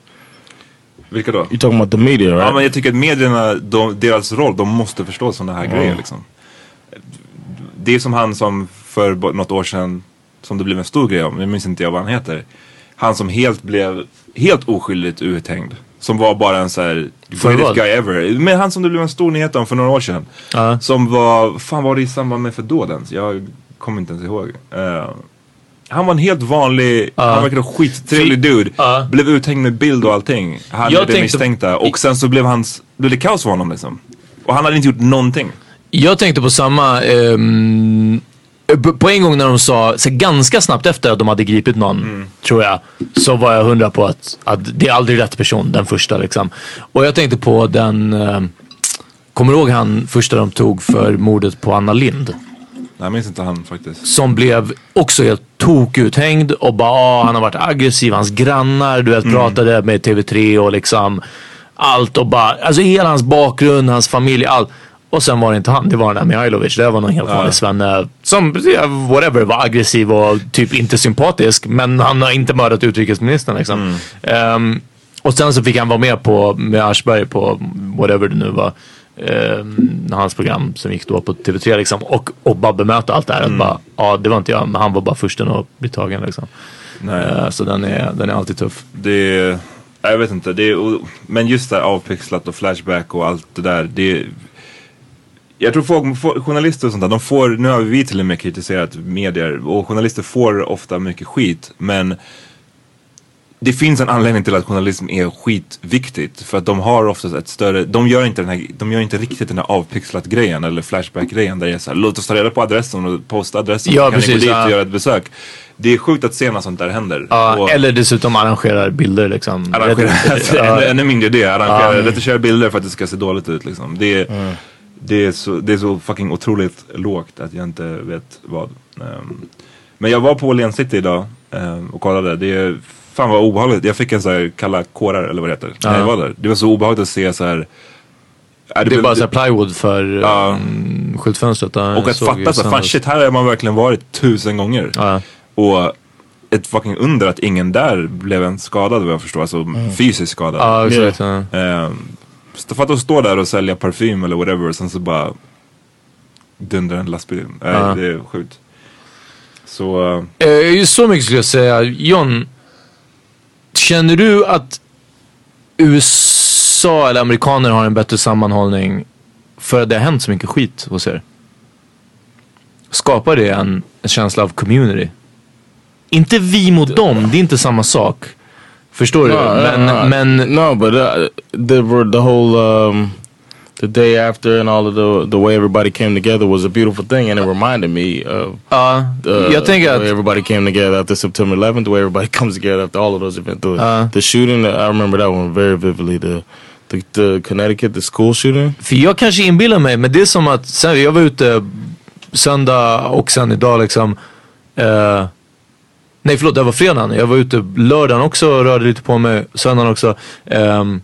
vilka då? You're talking about the media, right? Ja men jag tycker att medierna, de, deras roll, de måste förstå sådana här grejer liksom. Det är som han som för något år sedan, som det blev en stor grej om, jag minns inte jag vad han heter. Han som helt blev, helt oskyldigt uthängd. Som var bara en så här För greatest guy ever. Men han som det blev en stor nyhet om för några år sedan. Ja. Som var, fan var det i samband med för dåden? Jag kommer inte ens ihåg. Eh, han var en helt vanlig, han verkade skittrevlig dude. Ja. Blev uthängd med bild och allting. Han Jag blev tänkte- misstänkta. Och sen så blev, hans, blev det kaos för honom liksom. Och han hade inte gjort någonting. Jag tänkte på samma, p- på en gång när de sa, så ganska snabbt efter att de hade gripit någon, tror jag, så var jag hundra på att, att det är aldrig rätt person, den första liksom. Och jag tänkte på den, ehm, kommer du ihåg han första de tog för mordet på Anna Lind? Nej, jag minns inte han faktiskt. Som blev också helt tokuthängd och bara, ah, han har varit aggressiv, hans grannar, du vet, pratade med TV3 och liksom allt och bara, alltså hela hans bakgrund, hans familj, allt. Och sen var det inte han, det var den där Mihailovic. Det var någon helt vanlig svenne som, ja, whatever, var aggressiv och typ inte sympatisk. Men han har inte mördat utrikesministern liksom. Ehm, och sen så fick han vara med på, med Aschberg på whatever det nu var. Um, hans program som gick då på TV3 liksom. Och, och bara bemöta allt det här. Att bara, ja det var inte jag, men han var bara försten att bli tagen liksom. Nej. Eh, så den är, den är alltid tuff. Det är, jag vet inte. Det är, men just det här avpixlat och flashback och allt det där. Det är, jag tror folk, folk, journalister och sånt där, de får, nu har vi till och med kritiserat medier och journalister får ofta mycket skit. Men det finns en anledning till att journalism är skitviktigt. För att de har oftast ett större, de gör inte, den här, de gör inte riktigt den här avpixlat grejen eller flashback grejen där det är såhär, låt oss ta reda på adressen och posta adressen Ja, så kan ni precis, gå dit ja. och göra ett besök. Det är sjukt att se när sånt där händer. Ja, Och- eller dessutom arrangerar bilder liksom. Arrangera, Ja. ännu, ännu mindre det. Arrangera, Ja. retuschera bilder för att det ska se dåligt ut liksom. Det, är- det, är så, det är så fucking otroligt lågt att jag inte vet vad. Ehm, men jag var på Åhléns City idag ehm, och kollade. Det är, fan vad obehagligt. Jag fick en så här kalla kårar eller vad det heter. När Ja. jag var där. Det var så obehagligt att se så här. Ja, Det är blev- bara så här plywood för Ja. um, skyltfönstret. Ja, och att fatta ju så, fan shit här har man verkligen varit tusen gånger. Ja. Och ett fucking under att ingen där blev en skadad vad jag förstår. Alltså fysiskt skadad. Ja, exakt. Ja. Så för att de står där och sälja parfym eller whatever och sen så bara dundrar en lastbil in. Nej, Ja. Det är sjukt. Så Eh, så mycket skulle jag säga. John, känner du att USA eller amerikaner har en bättre sammanhållning för att det har hänt så mycket skit hos er? Skapar det en, en känsla av community? Inte vi mot dem, det är inte samma sak. Förstår du? No, men, no, men no, but uh, the the whole um, the day after and all of the the way everybody came together was a beautiful thing, and it reminded me of ja, the, jag tänker the way att everybody came together after September 11th, the way everybody comes together after all of those events. The, Uh. the shooting, I remember that one very vividly. The the, the Connecticut, the school shooting. För jag kanske inbillar mig, men det är som att sen, jag var ute söndag och sen idag liksom. Eh, nej förlåt, det var fredagen. Jag var ute lördagen också och rörde lite på mig. Söndagen också. Ehm,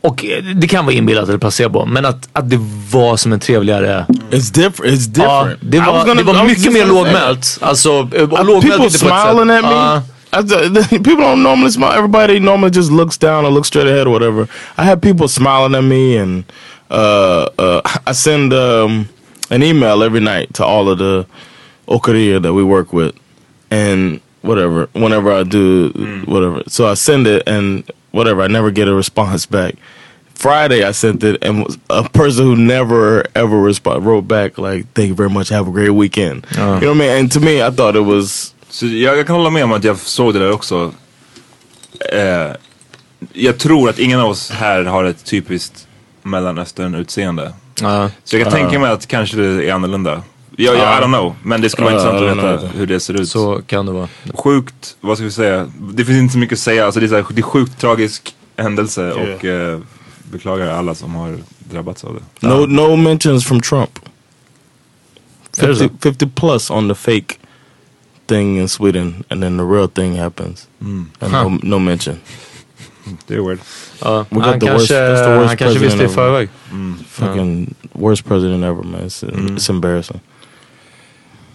och eh, det kan vara inbillat eller placebo. Men att, att det var som en trevligare... It's different. It's Ja, different. det I was var, gonna- det var mycket mer lågmält. Alltså, eh, Uh, lågmält people smiling at me. Ja. Th- people don't normally smile. Everybody normally just looks down or looks straight ahead or whatever. I had people smiling at me, and uh, uh, I send um, an email every night to all of the Okaria that we work with, and whatever. Whenever I do whatever, so I send it, and whatever. I never get a response back. Friday I sent it, and a person who never ever respond wrote back like, "Thank you very much. Have a great weekend." You know what I mean? And to me, I thought it was så jag, jag kan hålla med om att jag såg det där också. Eh, jag tror att ingen av oss här har ett typiskt Mellanöstern-utseende. Ja. Så jag kan tänka mig att kanske det är annorlunda. Jag, jag, I don't know, men det skulle vara intressant att veta hur det ser ut. Så kan det vara. Sjukt, vad ska vi säga? Det finns inte så mycket att säga. Alltså det, är så här, det är sjukt tragisk händelse och eh, beklagar alla som har drabbats av det. No, no mentions from Trump. There's 50, a- 50 plus on the fake thing in Sweden, and then the real thing happens, and no, no mention. Det är weird. Ja. We Han the worst- kanske, worst han kanske visste i förväg. Fucking worst president ever, man. It's, it's embarrassing.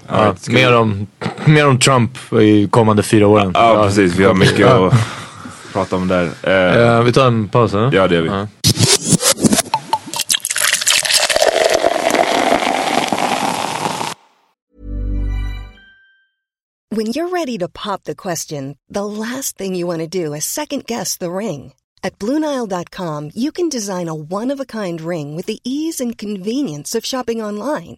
Ja, vi- mer, om, mer om Trump i kommande fyra åren. Ja, precis. Vi har mycket Ja. att prata om där. Eh, Eh, vi tar en paus eller? Ja, det gör vi. Ja. When you're ready to pop the question, the last thing you want to do is second guess the ring. At Bluenile.com, you can design a one of a kind ring with the ease and convenience of shopping online.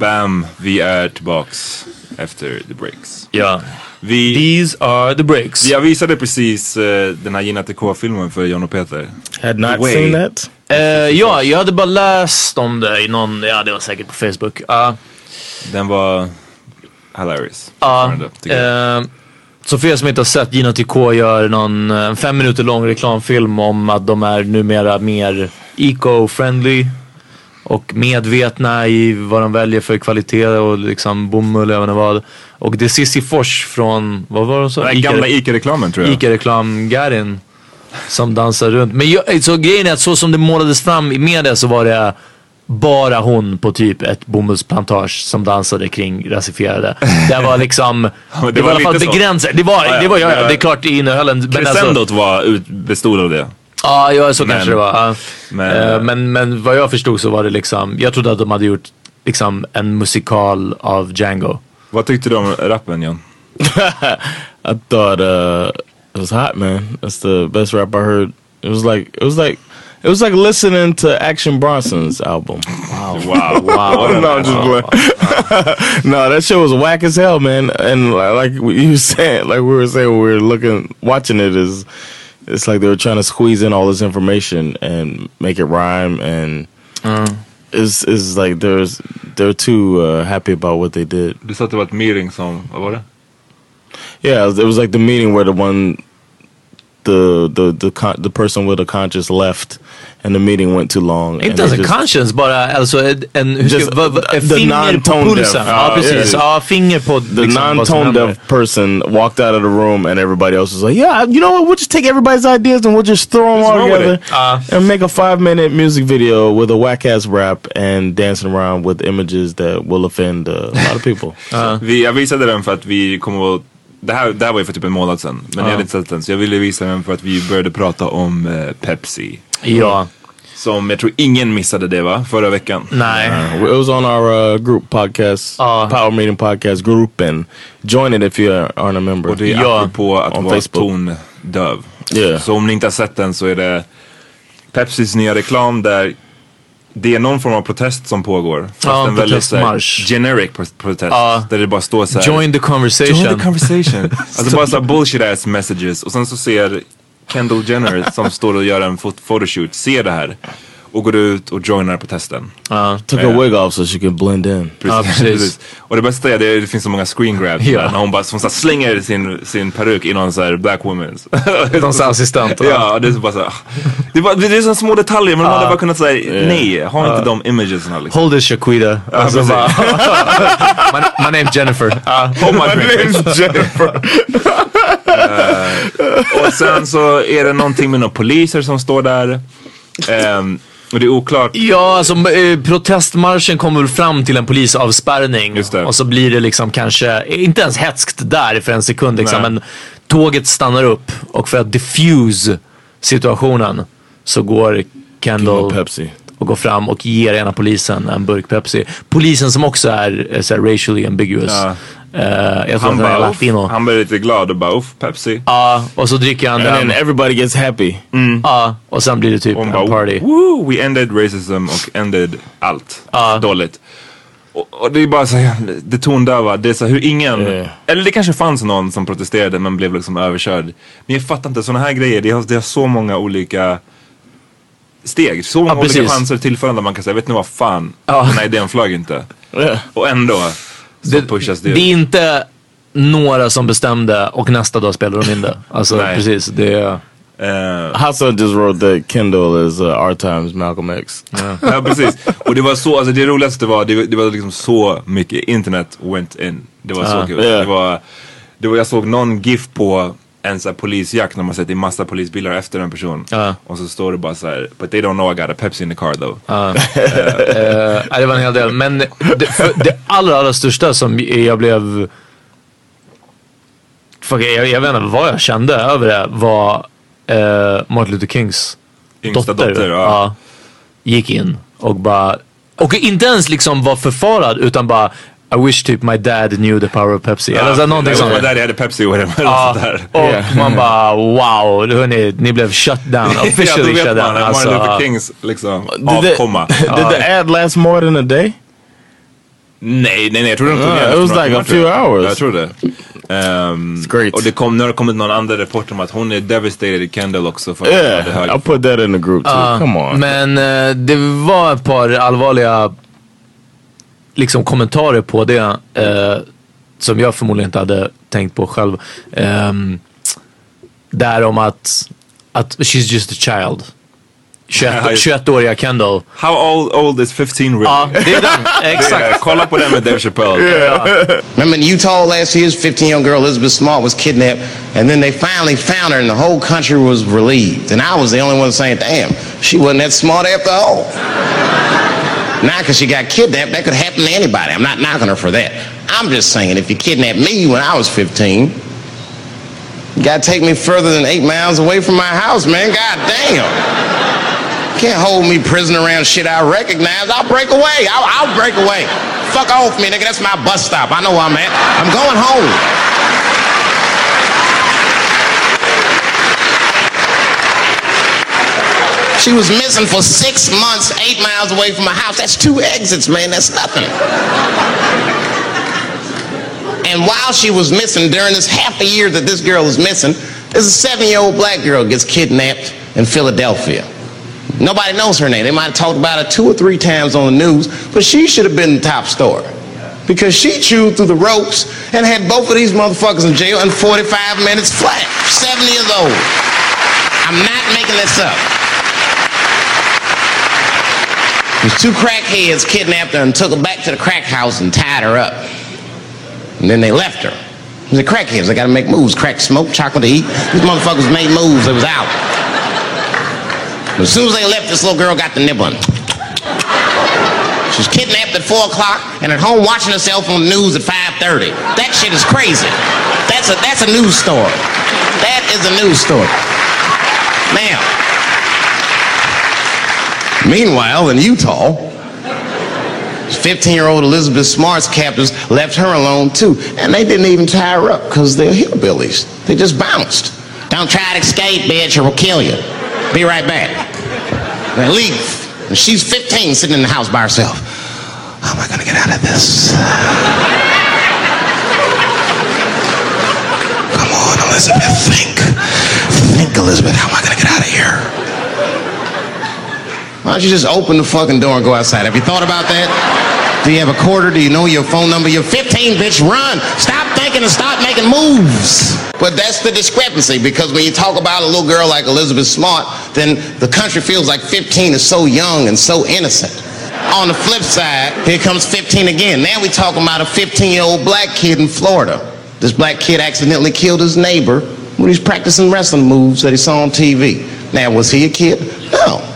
Bam, vi är tillbaks efter the breaks. Ja. Vi, These are the breaks. jag visade precis eh, den här Gina TK-filmen för John och Peter. Had not Way. seen that. Eh, ja, jag hade bara läst om det i någon, ja det var säkert på Facebook. Ja. Den var hilarious. Ja, eh, så för er som inte har sett, Gina TK gör någon fem minuter lång reklamfilm om att de är numera mer eco-friendly och medvetna i vad de väljer för kvalitet och liksom bomull, vet inte vad. Och det är Cissi Fors från, vad var det så? Den gamla Ica-reklamen tror jag. Ica-reklam-Garin som dansar runt. Men jag, så grejen är att så som det målades fram i media så var det bara hon på typ ett bomullsplantage som dansade kring rasifierade. Det var liksom, det, det var i var alla fall begränsat. Det var, Ja, ja. det var, ja, ja, det är klart det innehöll en... alltså- Crescendot var ut, bestod av det. Ja, ja så Men- kanske det var. Ja. men- Eh, men, men vad jag förstod så var det liksom, jag trodde att de hade gjort liksom en musikal av Django. Vad tyckte du om rappen John? I thought uh, it was hot, man. That's the best rap I heard. It was like it was like it was like listening to Action Bronson's album. Wow. wow. no, I'm just playing. no, that shit was whack as hell, man. And li- like you said, like we were saying, we were looking, watching it is, it's like they were trying to squeeze in all this information and make it rhyme, and it's, it's like there's they're too uh, happy about what they did. Du sa att det var ett meeting som, vad var det? Yeah, it was like the meeting where the one, the the the con- the person with a conscience left, and the meeting went too long. and Inte they ens en just- conscience, bara alltså en, en hur Just vad, vad, the finger på non-tone pulsen. deaf. Ja, Ja, precis. yeah. Ja, finger på the liksom, non-tone deaf person walked out of the room and everybody else was like, yeah, you know what, we'll just take everybody's ideas and we'll just throw them all together? Uh. and make a five minute music video with a whack ass rap and dancing around with images that will offend uh, a lot of people. Vi, jag visade den för att vi kommer att det här, det här var ju för typ en månad sedan. Men jag hade inte sett den. Så jag ville visa den för att vi började prata om eh, Pepsi. Ja, Som jag tror ingen missade det va? Förra veckan. nej. Uh, it was on our uh, group podcast, Uh. Power Meeting Podcast group, and join it if you aren't a member. Och det är Ja, apropå att on vara Facebook. tondöv. Yeah. Så om ni inte har sett den så är det Pepsis nya reklam där det är någon form av protest som pågår. Fast Ja, en väldigt protestmarsch. generic pro- protest. Ja. Där det bara står så här. Join the conversation. Join the conversation. alltså bara såhär bullshit ass messages. Och sen så ser Kendall Jenner som står och gör en photoshoot, ser det här. Och går ut och joinar protesten. Ja. Took her wig off so she could blend in. Ja, precis. Och det bästa är att det, det finns så många screen grabs Ja. där, när hon bara hon så här slänger sin, sin peruk i någon så här black woman's. Någons assistent. Ja, det är bara så här, det, är bara, det är så små detaljer men de hade bara kunnat säga nej, ha inte de imagesna liksom. Hold this Shaquita. Alltså, precis. bara, my, my name's Jennifer. Hold my Jennifer. och sen så är det någonting med några poliser som står där. Ehm, och det är oklart. Ja, alltså eh, protestmarschen kommer väl fram till en polisavspärrning. Och så blir det liksom kanske, inte ens hätskt där för en sekund liksom, men tåget stannar upp och för att diffuse situationen så går Kendall och går fram och ger ena polisen en burk Pepsi. Polisen som också är eh, så racially ambiguous. Ja. Eh, jag Han han bara, uff, latino. han blir lite glad och bara uff, Pepsi. Ja, och så dricker han And then den. everybody gets happy. Ja, och sen blir det typ en party. woo, we ended racism och ended allt dåligt. Och, och det är bara så här, det tondöva, det är så här, hur ingen, Ja. eller det kanske fanns någon som protesterade men blev liksom överkörd. Men jag fattar inte, sådana här grejer, det har, det har så många olika steg, så många olika precis. chanser tillfällen där man kan säga, vet ni vad fan, den här idén flög inte. Yeah. Och ändå Det, pushas det det. är inte några som bestämde och nästa dag spelar de in det. Alltså Nej. precis, det är... Eh, Hassan just wrote that Kendall is uh, our times Malcolm X. ja precis. Och det var så, alltså det roligaste var, det, det var liksom så mycket internet went in. Det var så Ja. kul. Ja. Det var, det var, jag såg någon GIF på en sån här polisjakt när man sett i massa polisbilar efter en person. Ja. Och så står det bara så här, but they don't know I got a Pepsi in the car though. Eh, nej, det var en hel del. Men det, för det allra, allra största som jag blev... Fuck, jag, jag vet inte vad jag kände över det var eh, Martin Luther Kings Yngsta dotter. dotter, ja, gick in och bara... Och inte ens liksom var förfarad utan bara I wish typ my dad knew the power of Pepsi. Eller så någonting sånt. där jag hade Pepsi och det Ja, och Yeah. man bara wow, hörni, ni blev shut down. ja, Officially vet shut man down. att Martin Luther Alltså, Kings liksom Did the, avkomma. did the ad last more than a day? Nej, nej, nej, jag tror de tog No, igen it was like a timmar, few jag. hours. Jag tror det. Ehm, great. Och det kom, nu har det kommit någon andra rapport om att hon är devastated i Kendall också. För Yeah, I'll put that in the group too. Ja, Come on. Men eh, det var ett par allvarliga liksom kommentarer på det. eh, som jag förmodligen inte hade tänkt på själv. Um, där om att, att she's just a child. 21 21-åriga Kendall. How old, old is 15 really? Ja, det är den. Exakt. Yeah, kolla på den med Dave Chappelle. Remember in Utah last year, this 15 year old girl, Elizabeth Smart, was kidnapped, and then they finally found her, and the whole country was relieved. And I was the only one saying, damn, she wasn't that smart after all. Now, because she got kidnapped, that could happen to anybody. I'm not knocking her for that. I'm just saying, if you kidnapped me when I was 15, you gotta take me further than eight miles away from my house, man. God damn. Can't hold me prisoner around shit I recognize. I'll break away. I'll, I'll break away. Fuck off me, nigga. That's my bus stop. I know where I'm at. I'm going home. She was missing for six months, eight miles away from my house. That's two exits, man. That's nothing. And while she was missing, during this half a year that this girl is missing, there's a seven-year-old black girl gets kidnapped in Philadelphia. Nobody knows her name. They might have talked about her two or three times on the news, but she should have been the top story. Because she chewed through the ropes and had both of these motherfuckers in jail in 45 minutes flat. Seven years old. I'm not making this up. These two crackheads kidnapped her and took her back to the crack house and tied her up. And then they left her. The crackheads, they gotta make moves. Crack smoke, chocolate to eat. These motherfuckers made moves, they was out. But as soon as they left, this little girl got the nibbling. She was kidnapped at 4 o'clock and at home watching herself on the news at 5.30. That shit is crazy. That's a, that's a news story. That is a news story. Now, meanwhile, in Utah, 15-year-old Elizabeth Smart's captors left her alone too. And they didn't even tie her up because they're hillbillies. They just bounced. Don't try to escape, bitch, or we'll kill you. Be right back. They leave. And she's 15 sitting in the house by herself. How am I gonna get out of this? Come on, Elizabeth, think. Think, Elizabeth, how am I gonna get out of here? Why don't you just open the fucking door and go outside? Have you thought about that? Do you have a quarter? Do you know your phone number? You're 15, bitch. Run. Stop thinking and stop making moves. But that's the discrepancy because when you talk about a little girl like Elizabeth Smart, then the country feels like 15 is so young and so innocent. On the flip side, here comes 15 again. Now we talking about a 15-year-old black kid in Florida. This black kid accidentally killed his neighbor when he was practicing wrestling moves that he saw on TV. Now, was he a kid? No.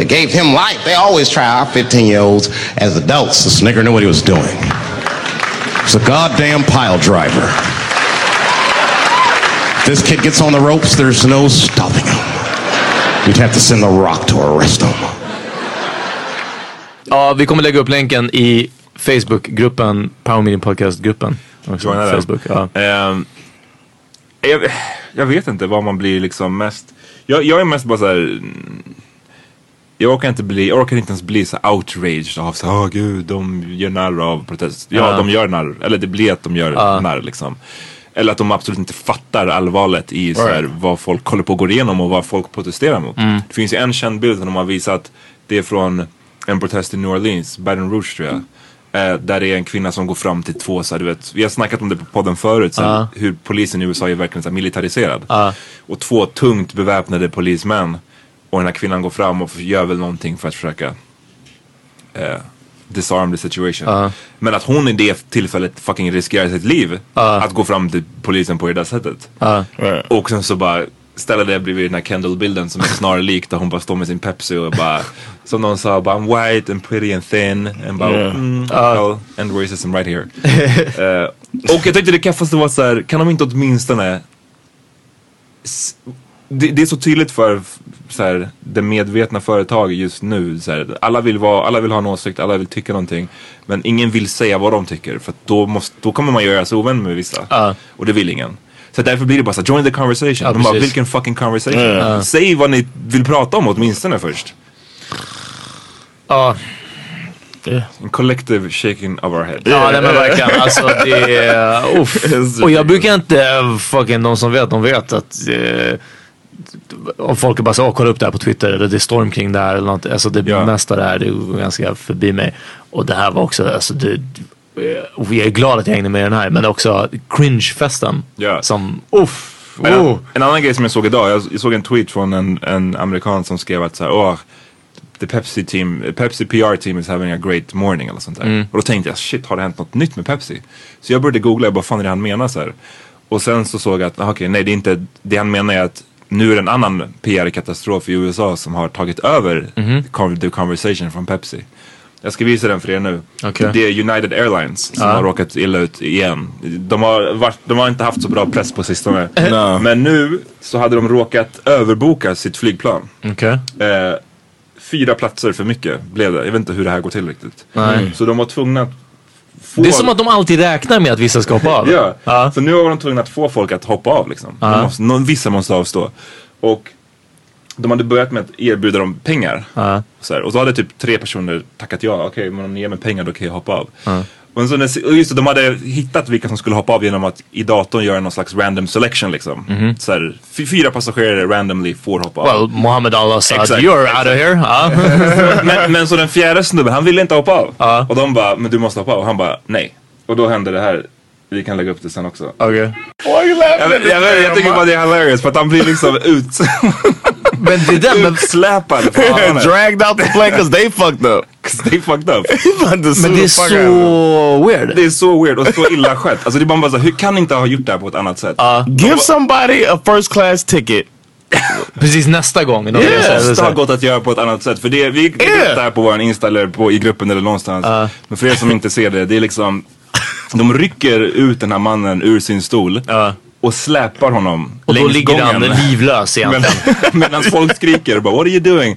They gave him life. They always try our 15 year olds as adults. This nigger knew what he was doing. He's a goddamn pile driver. If this kid gets on the ropes, there's no stopping him. You'd have to send the rock to arrest him. Ja, vi kommer lägga upp länken i Facebookgruppen, Power Meeting Podcast-gruppen. Också, Joina. Facebook, ja. Ehm, jag, jag vet inte vad man blir liksom mest... Jag, jag är mest bara så här. Mm, Jag orkar inte bli, jag orkar inte ens bli så outraged av så åh gud, de gör narr av protest. Ja, Ja. de gör narr. Eller det blir att de gör narr liksom. Eller att de absolut inte fattar allvaret i så här, Right. vad folk håller på att gå igenom och vad folk protesterar mot. Det finns ju en känd bild som de har visat. Det är från en protest i New Orleans, Baton Rouge tror jag. Eh, där det är en kvinna som går fram till två, så här, du vet, vi har snackat om det på podden förut, så här, hur polisen i USA är verkligen så här, militariserad. Och två tungt beväpnade polismän. Och den här kvinnan går fram och gör väl någonting för att försöka eh, disarm the situation. Men att hon i det tillfället fucking riskerar sitt liv att gå fram till polisen på det där sättet. Right. Och sen så bara ställa det bredvid den här Kendall-bilden som är snarlik där hon bara står med sin Pepsi och bara som någon sa, bara I'm white and pretty and thin and bara Yeah. mm, well, and racism right here. Eh, och jag tyckte det kaffaste var så här, kan de inte åtminstone det, det är så tydligt för så här, det medvetna företaget just nu. Så här, alla, vill vara, alla vill ha en åsikt, alla vill tycka någonting. Men ingen vill säga vad de tycker. För att då, måste, då kommer man göra sig ovän med vissa. Ja. Och det vill ingen. Så därför blir det bara så här, join the conversation. Ja, de bara, vilken fucking conversation. Ja. Säg vad ni vill prata om åtminstone först. Ja. En collective shaking of our head. Ja, nej, men verkligen. Alltså det är... Uff. Och jag brukar inte, fucking de som vet, de vet att eh, om folk är bara så, "Åh, kolla upp det här på Twitter eller det är storm kring det här eller något. Alltså det Ja. mesta där, det går ganska förbi mig. Och det här var också, alltså det, och jag är glad att jag hängde med den här, men också cringe-festen. Ja. Som, uff. En, Oh. en annan grej som jag såg idag, jag, såg en tweet från en, en amerikan som skrev att så här, Åh, the Pepsi team, Pepsi PR team is having a great morning eller sånt där. Mm. Och då tänkte jag, shit har det hänt något nytt med Pepsi? Så jag började googla, jag bara, vad fan är det han menar så här? Och sen så såg jag att, okej, nej det är inte, det han menar är att nu är det en annan PR-katastrof i USA som har tagit över Mhm. con- the conversation från Pepsi. Jag ska visa den för er nu. Okej. Det är United Airlines som Ja. har råkat illa ut igen. De har, varit, de har inte haft så bra press på sistone. No. Men nu så hade de råkat överboka sitt flygplan. Okej. Eh, fyra platser för mycket blev det. Jag vet inte hur det här går till riktigt. Nej. Så de var tvungna att få... Det är som att de alltid räknar med att vissa ska hoppa av. Ja, Ja. så nu var de tvungna att få folk att hoppa av liksom. De måste, någon, vissa måste avstå. Och de hade börjat med att erbjuda dem pengar. Ja. Så här, och så hade typ tre personer tackat ja. Okej, men om ni ger mig pengar då kan jag hoppa av. Och så, när- just det, de hade hittat vilka som skulle hoppa av genom att i datorn göra någon slags random selection liksom. Mhm. Så här, fy- fyra passagerare randomly får hoppa av. Well, Mohammed Allah said Exakt, you're out of here. Ja. men, men så den fjärde snubben, han ville inte hoppa av. Ja. Och de bara, men du måste hoppa av. Och han bara, nej. Och då hände det här. Vi kan lägga upp det sen också. Okej. Jag, jag, jag, jag tycker bara det är hilarious för att han blir liksom ut, Men det där, men, utsläpad. från planet. Dragged out the plane because they fucked up. 'Cause they fucked up. Men det är så weird. Det är så weird och så illa skett. Alltså det är bara, bara så, hur kan ni inte ha gjort det här på ett annat sätt? Give somebody a first class ticket. Precis nästa gång. De Det säger så måste ha här. gått att göra på ett annat sätt. För det, vi Yeah. det här på vår Insta eller på, i gruppen eller någonstans. Men för er som inte ser det, det är liksom De rycker ut den här mannen ur sin stol Ja. Och släpar honom Och då ligger han gången. livlös Men, egentligen. medan folk skriker bara what are you doing?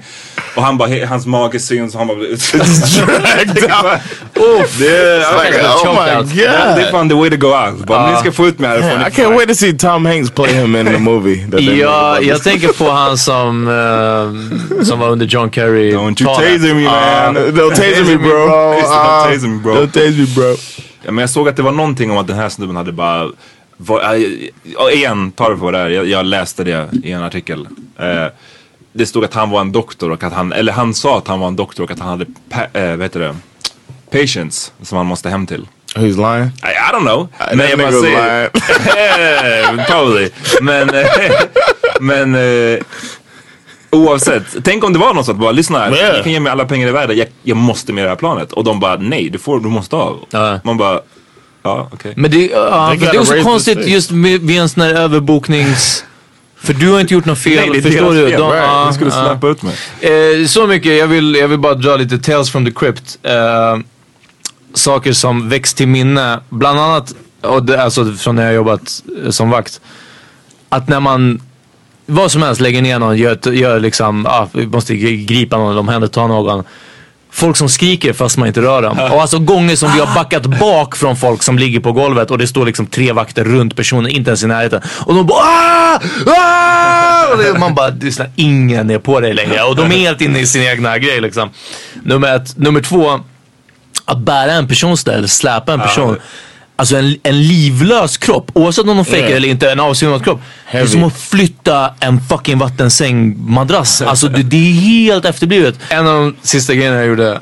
Och han bara, he- hans mage syns och han bara Dragged out. Det är, oh fan the way to go out. Bara, om ni ska få ut mig härifrån. I can't wait to see Tom Hanks play him in the movie. Ja, jag tänker på han som, eh, som var under John Kerry. Don't you taser me man. Don't taser me bro. Uh, Don't taser me bro. Don't taser me bro. Ja, men jag såg att det var någonting om att den här snubben hade bara var, äh, igen, ta det på det här. Jag, jag läste det i en artikel. Eh, det stod att han var en doktor och att han, eller han sa att han var en doktor och att han hade, pa, eh, vad heter det, patients som han måste hem till. He's lying. I, I don't know. That Men jag bara säger, probably. Men, eh, men eh, oavsett. Tänk om det var något sånt bara, lyssna här, Yeah. ni kan ge mig alla pengar i världen, jag, jag måste med det här planet. Och de bara, nej du, får, du måste av. Ja. Man bara, ja okej. Men det, ja, det är också konstigt just med, vid en sån här överboknings... För du har inte gjort något fel, Nej, det är förstår deras du? fel. De- right. Ni skulle släppa ut mig. Eh, så mycket, jag vill, jag vill bara dra lite tales from the crypt. Eh, saker som väcks till minne. Bland annat, och det, alltså från när jag jobbat eh, som vakt. Att när man, vad som helst, lägger ner någon, gör, gör liksom, ah, vi måste gri- gripa någon, omhänderta någon. Folk som skriker fast man inte rör dem. Och alltså gånger som vi har backat bak från folk som ligger på golvet och det står liksom tre vakter runt personen, inte ens i närheten. Och de bara ah! Ah! Och det, man bara, här, ingen är på dig längre. Och de är helt inne i sin egna grej liksom. Nummer ett. Nummer två, att bära en persons eller släpa en person. Alltså en, en livlös kropp, oavsett om de fejkar Yeah. eller inte, en avsvimmad kropp. Det är Heavy. som att flytta en fucking vattensängmadrass. Alltså det, det är helt efterblivet. En av de sista grejerna jag gjorde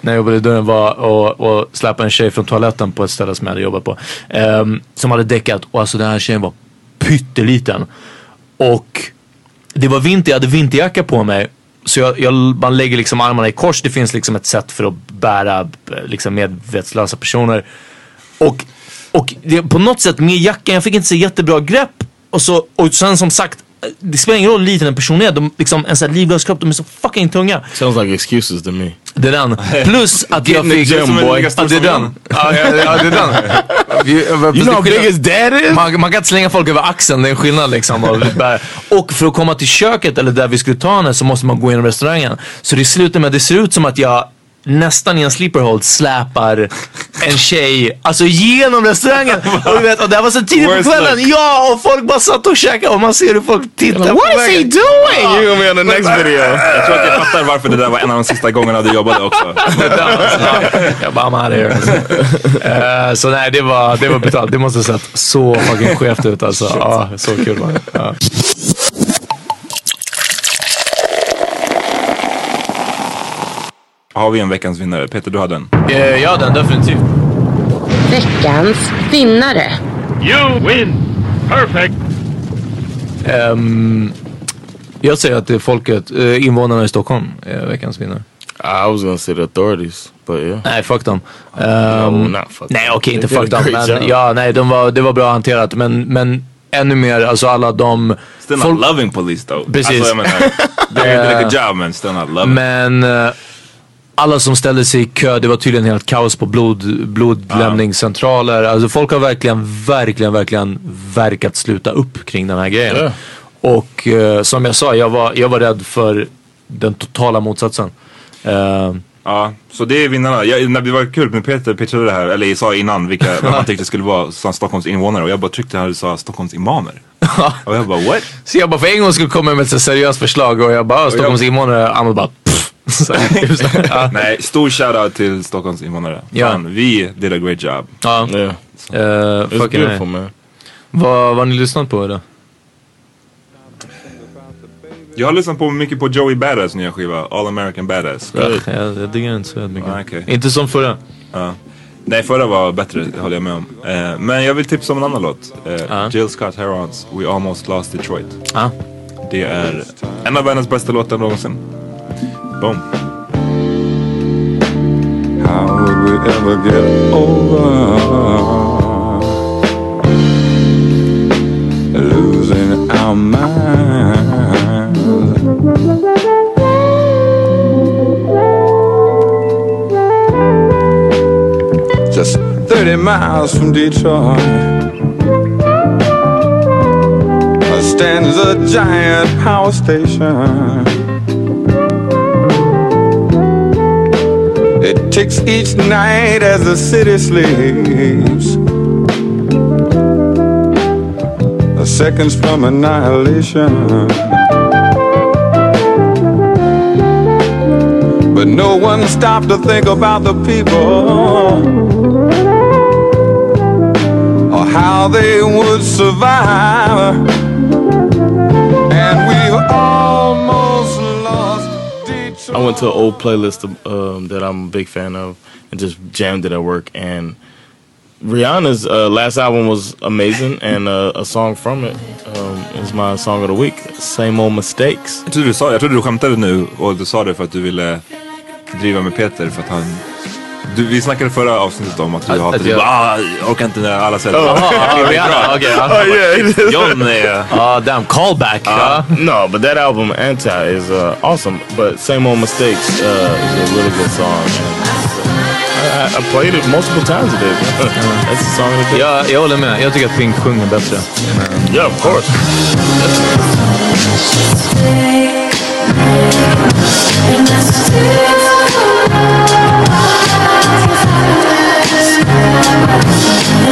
när jag jobbade i dörren var att, att släppa en tjej från toaletten på ett ställe som jag hade jobbat på. Ehm, som hade däckat och alltså den här tjejen var pytteliten. Och det var vinter, jag hade vinterjacka på mig. Så jag, jag, man lägger liksom armarna i kors. Det finns liksom ett sätt för att bära eh, liksom medvetslösa personer. Och, och det, på något sätt med jackan, jag fick inte så jättebra grepp. Och, så, och sen som sagt, det spelar ingen roll hur liten en person är. De, liksom, en sån här livlös kropp, de är så fucking tunga. Sounds like excuses to me. Det är den. Plus att jag in fick... gym, boy. Ja, det är den. Ja, det är den. You know how big his dad is? man, man kan inte slänga folk över axeln, det är en skillnad liksom. Och, för att komma till köket eller där vi skulle ta henne så måste man gå igenom restaurangen. Så det slutar med att det ser ut som att jag nästan i en sleeper hold släpar en tjej alltså genom restaurangen. Och, du vet, och det här var så tidigt på kvällen. look. Ja, och folk bara satt och käkade och man ser hur folk tittar What på is he doing? Gonna be on the next video. Jag tror att jag fattar varför det där var en av de sista gångerna du jobbade också. Jag bara, I'm out here. Alltså. Eh, så nej, det var, det var betalt. Det måste ha sett så fucking skevt ut alltså. Ja, så kul var det. Ja. Har vi en veckans vinnare? Peter, du hade en. Eh, ja, den definitivt. Veckans vinnare. You win! Perfect! Ehm, jag säger att det är folket, eh, invånarna i Stockholm, är veckans vinnare. I was gonna say the authorities, but yeah. Nej, fuck dem. Ehm, No, not fuck nej, okej, inte They did fuck dem. Men, job. ja, nej, de var, det var bra hanterat. Men, men ännu mer, alltså alla de... Still not loving police though. Precis. Alltså jag menar, they did a good job men still not loving. Men eh, alla som ställde sig i kö, det var tydligen helt kaos på blod, blodlämningscentraler. Alltså folk har verkligen, verkligen, verkligen verkat sluta upp kring den här grejen. Och eh, som jag sa, jag var, jag var rädd för den totala motsatsen. Eh, Ja, så det är vinnarna. Jag, när det var kul när Peter pitchade det här, eller sa innan vilka vad man tyckte skulle vara som Stockholms invånare och jag bara tryckte här och sa Stockholms imamer. och jag bara what? så jag bara för en gång skulle komma med ett seriöst förslag och jag bara, "Ah, Stockholms invånare, Amal Så ja. Nej, stor shoutout till Stockholms invånare. Ja. Fan, vi did a great job. Ja. Yeah. Eh, It's fucking beautiful, man. Vad har ni lyssnat på idag? Jag har lyssnat på mycket på Joey Badass nya skiva, All American Badass. Ja, jag, jag diggar inte så mycket. Ah, okej. Inte som förra. Ja. Nej, förra var bättre, håller jag med om. Eh, men jag vill tipsa om en annan låt. Ja. Jill Scott Herons, We Almost Lost Detroit. Det är en av världens bästa låtar någonsin. Boom. How would we ever get over losing our minds? Just 30 miles from Detroit stands a giant power station. It ticks each night as the city sleeps. A seconds from annihilation. But no one stopped to think about the people or how they would survive. I went to an old playlist um, that I'm a big fan of and just jammed it at work. And Rihanna's uh, last album was amazing, and uh, a song from it um, is my song of the week. Same old mistakes. Jag trodde, du sa, jag trodde du skämtade nu och du sa det för att du ville driva med Peter för att han... Du, vi snackade förra avsnittet om att du Att- hatar att typ, jag- ah, jag orkar inte när alla säger Jaha, det är Rihanna, bra. okej, ja. Jag bara, shit, John är... Ah, damn, callback. ja. No, but that album Anti is uh, awesome. But Same Old Mistakes uh, is a really good song. I, I played it multiple times today. That's the song of the day. Ja, jag håller med. Jag tycker att Pink sjunger bättre. Yeah, of course. Finally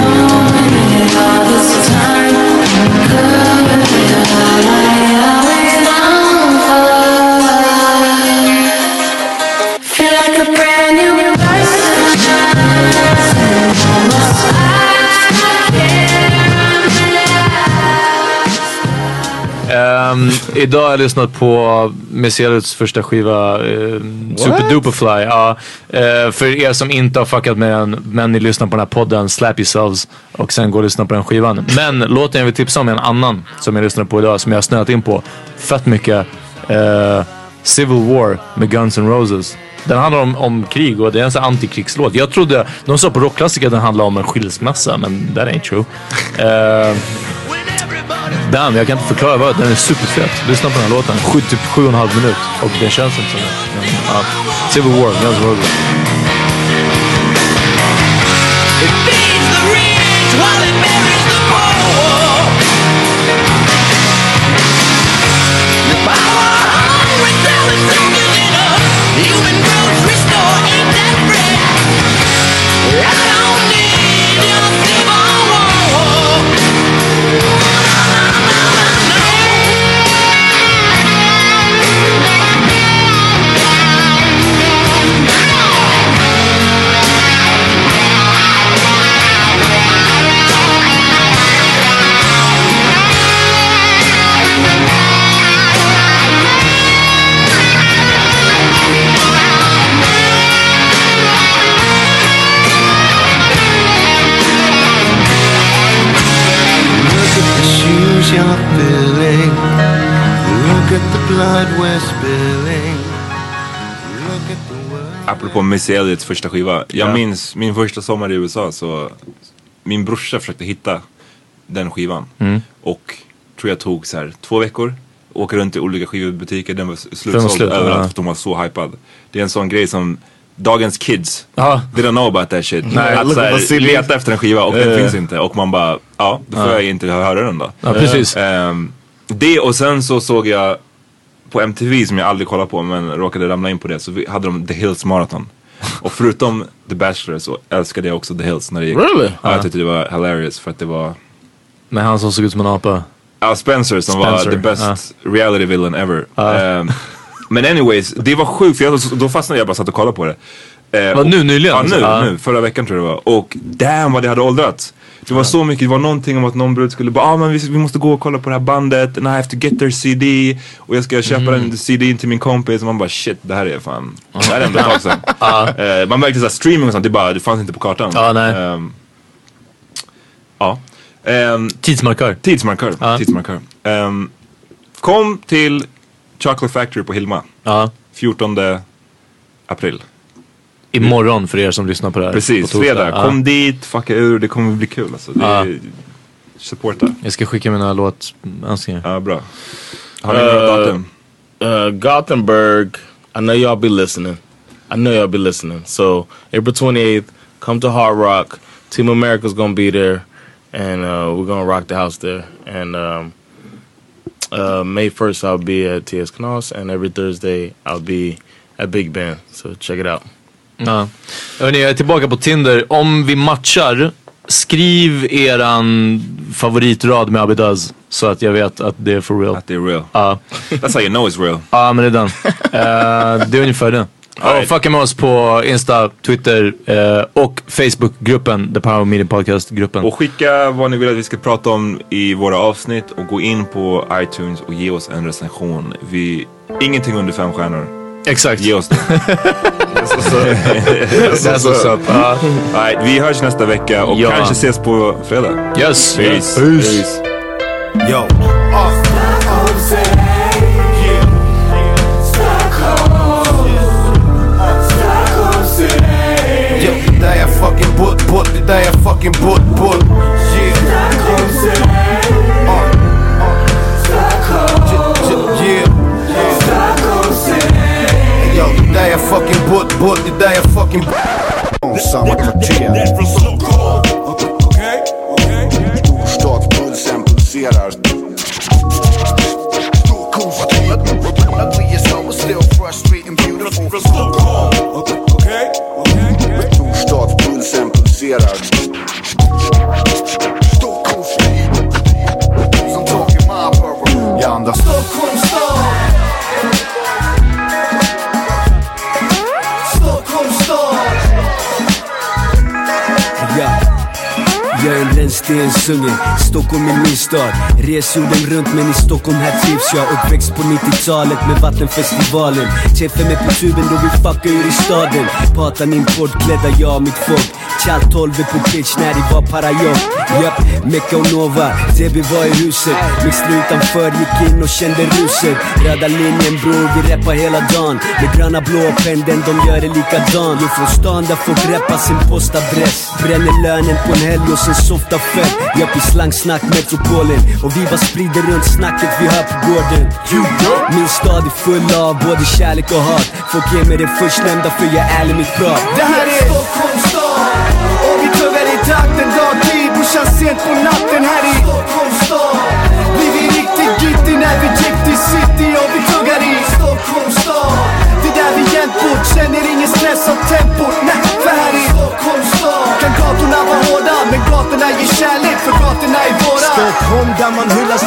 Knowing idag har jag lyssnat på Messiaruts första skiva, uh, Super Duperfly. Ja, eh, för er som inte har fuckat med den, men ni lyssnar på den här podden, Slap Yourselves och sen går och lyssnar på den skivan. Men låten jag vill tipsa om är en annan som jag lyssnar på idag, som jag har snöat in på fett mycket. Eh, Civil War med Guns N' Roses. Den handlar om, om krig och det är en sån antikrigslåt. Jag trodde, de sa på rockklassiker att den handlar om en skilsmässa men that ain't true. Uh, damn, jag kan inte förklara vad. Den är superfet. Lyssna på den här låten. Sju, typ sju och en halv minut och det känns inte som det. Men, ja. Civil War, Guns N' Roses. Look Apropå Missy Elliots första skiva. Jag Ja. minns min första sommar i USA så min brorsa försökte hitta den skivan. Mm. Och tror jag tog så här två veckor. Åka runt i olika skivbutiker. Den var s- Den var slutsåld slut, överallt ja. för att de var så hypad. Det är en sån grej som dagens kids, Ja. they don't know about that shit. Nej, att look så här, what silly. leta efter en skiva och den Eh. finns inte. Och man bara, ja då får Ja. jag inte höra den då. Ja, precis. Ehm, det och sen så såg jag på MTV som jag aldrig kollade på men råkade ramla in på det så vi- hade de The Hills Marathon. Och förutom The Bachelor så älskade jag också The Hills när det gick. Really? Ja, Ja. jag tyckte det var hilarious för att det var Med han som såg ut som en apa. Ja, Spencer som Spencer, var the best reality villain ever. Ehm, men anyways, det var sjukt för jag, då fastnade jag bara satt och kollade på det. Eh, Vad, nu nyligen? Ja, nu, nu. Förra veckan tror jag det var. Och damn vad det hade åldrats. Det var så mycket, det var någonting om att någon brud skulle bara, ah, men vi, vi måste gå och kolla på det här bandet and I have to get their CD och jag ska köpa Mm. den CD till min kompis och man bara shit det här är fan, det här är ändå ett tag sedan. Eh, man märkte såhär streaming och sånt, det, bara, det fanns inte på kartan. Ja, nej. Ehm, ja. Ehm, Tidsmarkör. Tidsmarkör. Ja. Tidsmarkör. Ehm, kom till Chocolate Factory på Hilma. Ja. 14 april. Imorgon för er som lyssnar på det här. Precis, fredag. Ja. Kom dit, fucka ur, det kommer bli kul alltså. Det Ja. är, supporta. Jag ska skicka mina låtönskningar. Ja, bra. Har ni några datum? Uh, Gothenburg. I know y'all be listening. I know y'all be listening. So April 28th, come to Hard Rock. Team America's gonna be there, and uh, we're gonna rock the house there. And um, uh, May 1st, I'll be at TS Knas, and every Thursday I'll be at Big Ben. So check it out. Ja. Hörrni, jag är tillbaka på Tinder. Om vi matchar, skriv eran favoritrad med Abidaz. Så att jag vet att det är for real. Att det är real. Ja. That's how you know it's real. Ja, men det är den. Eh, det är ungefär det. Och Alright. fucka med oss på Insta, Twitter eh, och Facebookgruppen, The Power Media Podcast-gruppen. Och skicka vad ni vill att vi ska prata om i våra avsnitt och gå in på iTunes och ge oss en recension. Vi, ingenting under fem stjärnor. Exakt. Ge oss det. That's what's up. Ja. Alright, vi hörs nästa vecka och Ja. kanske ses på fredag. Yes. Peace. Peace. Yo. Yo, det där är fucking butt, det där är fucking butt, butt. Fucking butt, butt, det där är fucking Oh, samma kvarter. Storstadspulsen pulserar. Ugly as hell but still frustrating beautiful. Storstadspulsen pulserar. Som talking my borough. Jag andas Stockholms stad. Stockholms är Stockholm är min stad. Res jorden runt men i Stockholm här trivs jag. Uppväxt på 90-talet med Vattenfestivalen. Chefen med på tuben då vi fuckar ur i staden. Patan importklädda, jag och mitt folk. Kallt 12 på pitch när det var parajobb Japp, Mecca och Nova, DB var i huset. Mixade utanför, gick in och kände ruset. Röda linjen bror, vi rappar hela dagen. Med gröna blå pendeln, de gör det likadan Jo från stan där folk rappar sin postadress. Bränner lönen på en helg och sen softar fett. Japp i slangsnack metropolen. Och vi bara sprider runt snacket vi hör på gården. Min stad är full av både kärlek och hat. Folk ger mig det förstnämnda för jag är ärlig mitt prat. Det här är Stockholms stad vi tuggar i takten dagtid Brorsan sent på natten här i Stockholms stad. Blir vi riktigt gitty när vi gick till city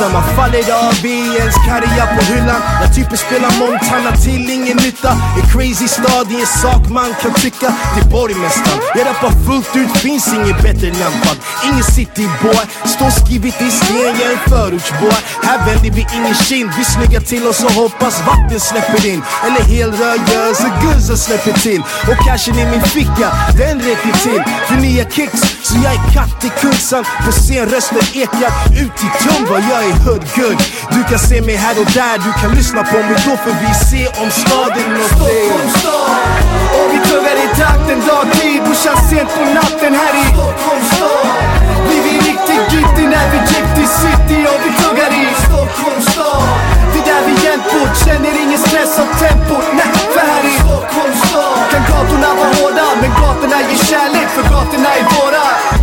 när man faller av i ens karriär på hyllan. När typen spelar Montana till ingen nytta. En crazy stad i en sak man kan tycka. Till borgmästaren. Jag rappar fullt ut, finns inget bättre lämpad Ingen cityboy, står skrivet i sten, jag är en förortsboy. Här vänder vi ingen kind, vi snyggar till oss och hoppas vatten släpper in. Eller helrörd gör så guzzar släpper till. Och cashen i min ficka, den räcker till. För nya kicks Så jag är katt i kursan på scen rösten ekar ut i Tumba. Jag är hood good, du kan se mig här och där Du kan lyssna på mig då för vi ser om staden Stockholms stad Och vi tuggar i takten dagtid Brorsan sent på natten här i Stockholms stad Blir vi riktigt gritty när vi gick till city Och vi tuggar i Stockholms stad Det är där vi jämt bort Känner ingen stress av tempot. Nej, för här i Stockholms stad Kan gatorna vara hårda Men gatorna ger kärlek för gatorna är våra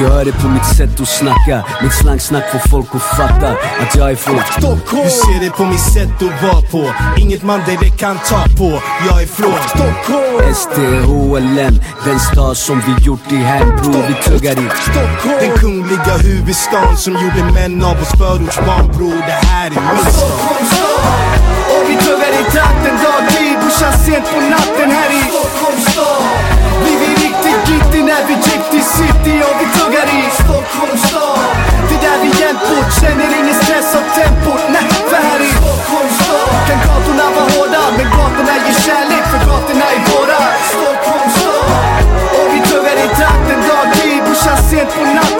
Du hör det på mitt sätt att snacka. Mitt slangsnack får folk att fatta att jag är från Stockholm! Du ser det på mitt sätt att vara på. Inget man direkt kan ta på. Jag är från Stockholm! STHLM, den stad som vi gjort i hem bror Vi tuggar i Stockholm! Den kungliga huvudstaden som gjorde män av oss förortsbarn bror. Det här är min stad. Och vi tuggar i takten dagtid Brorsan sent på natten här i Stockholms stad när vi gick till city Och vi tuggar i Stockholms stad. Det är där vi jämt bort Känner ingen stress av tempot. Nej, för här i Stockholms stad. Kan gatorna vara hårda Men gatorna ger kärlek för gatorna är våra. Stockholms stad. Och vi tuggar i takten dagtid Brorsan sent på natten.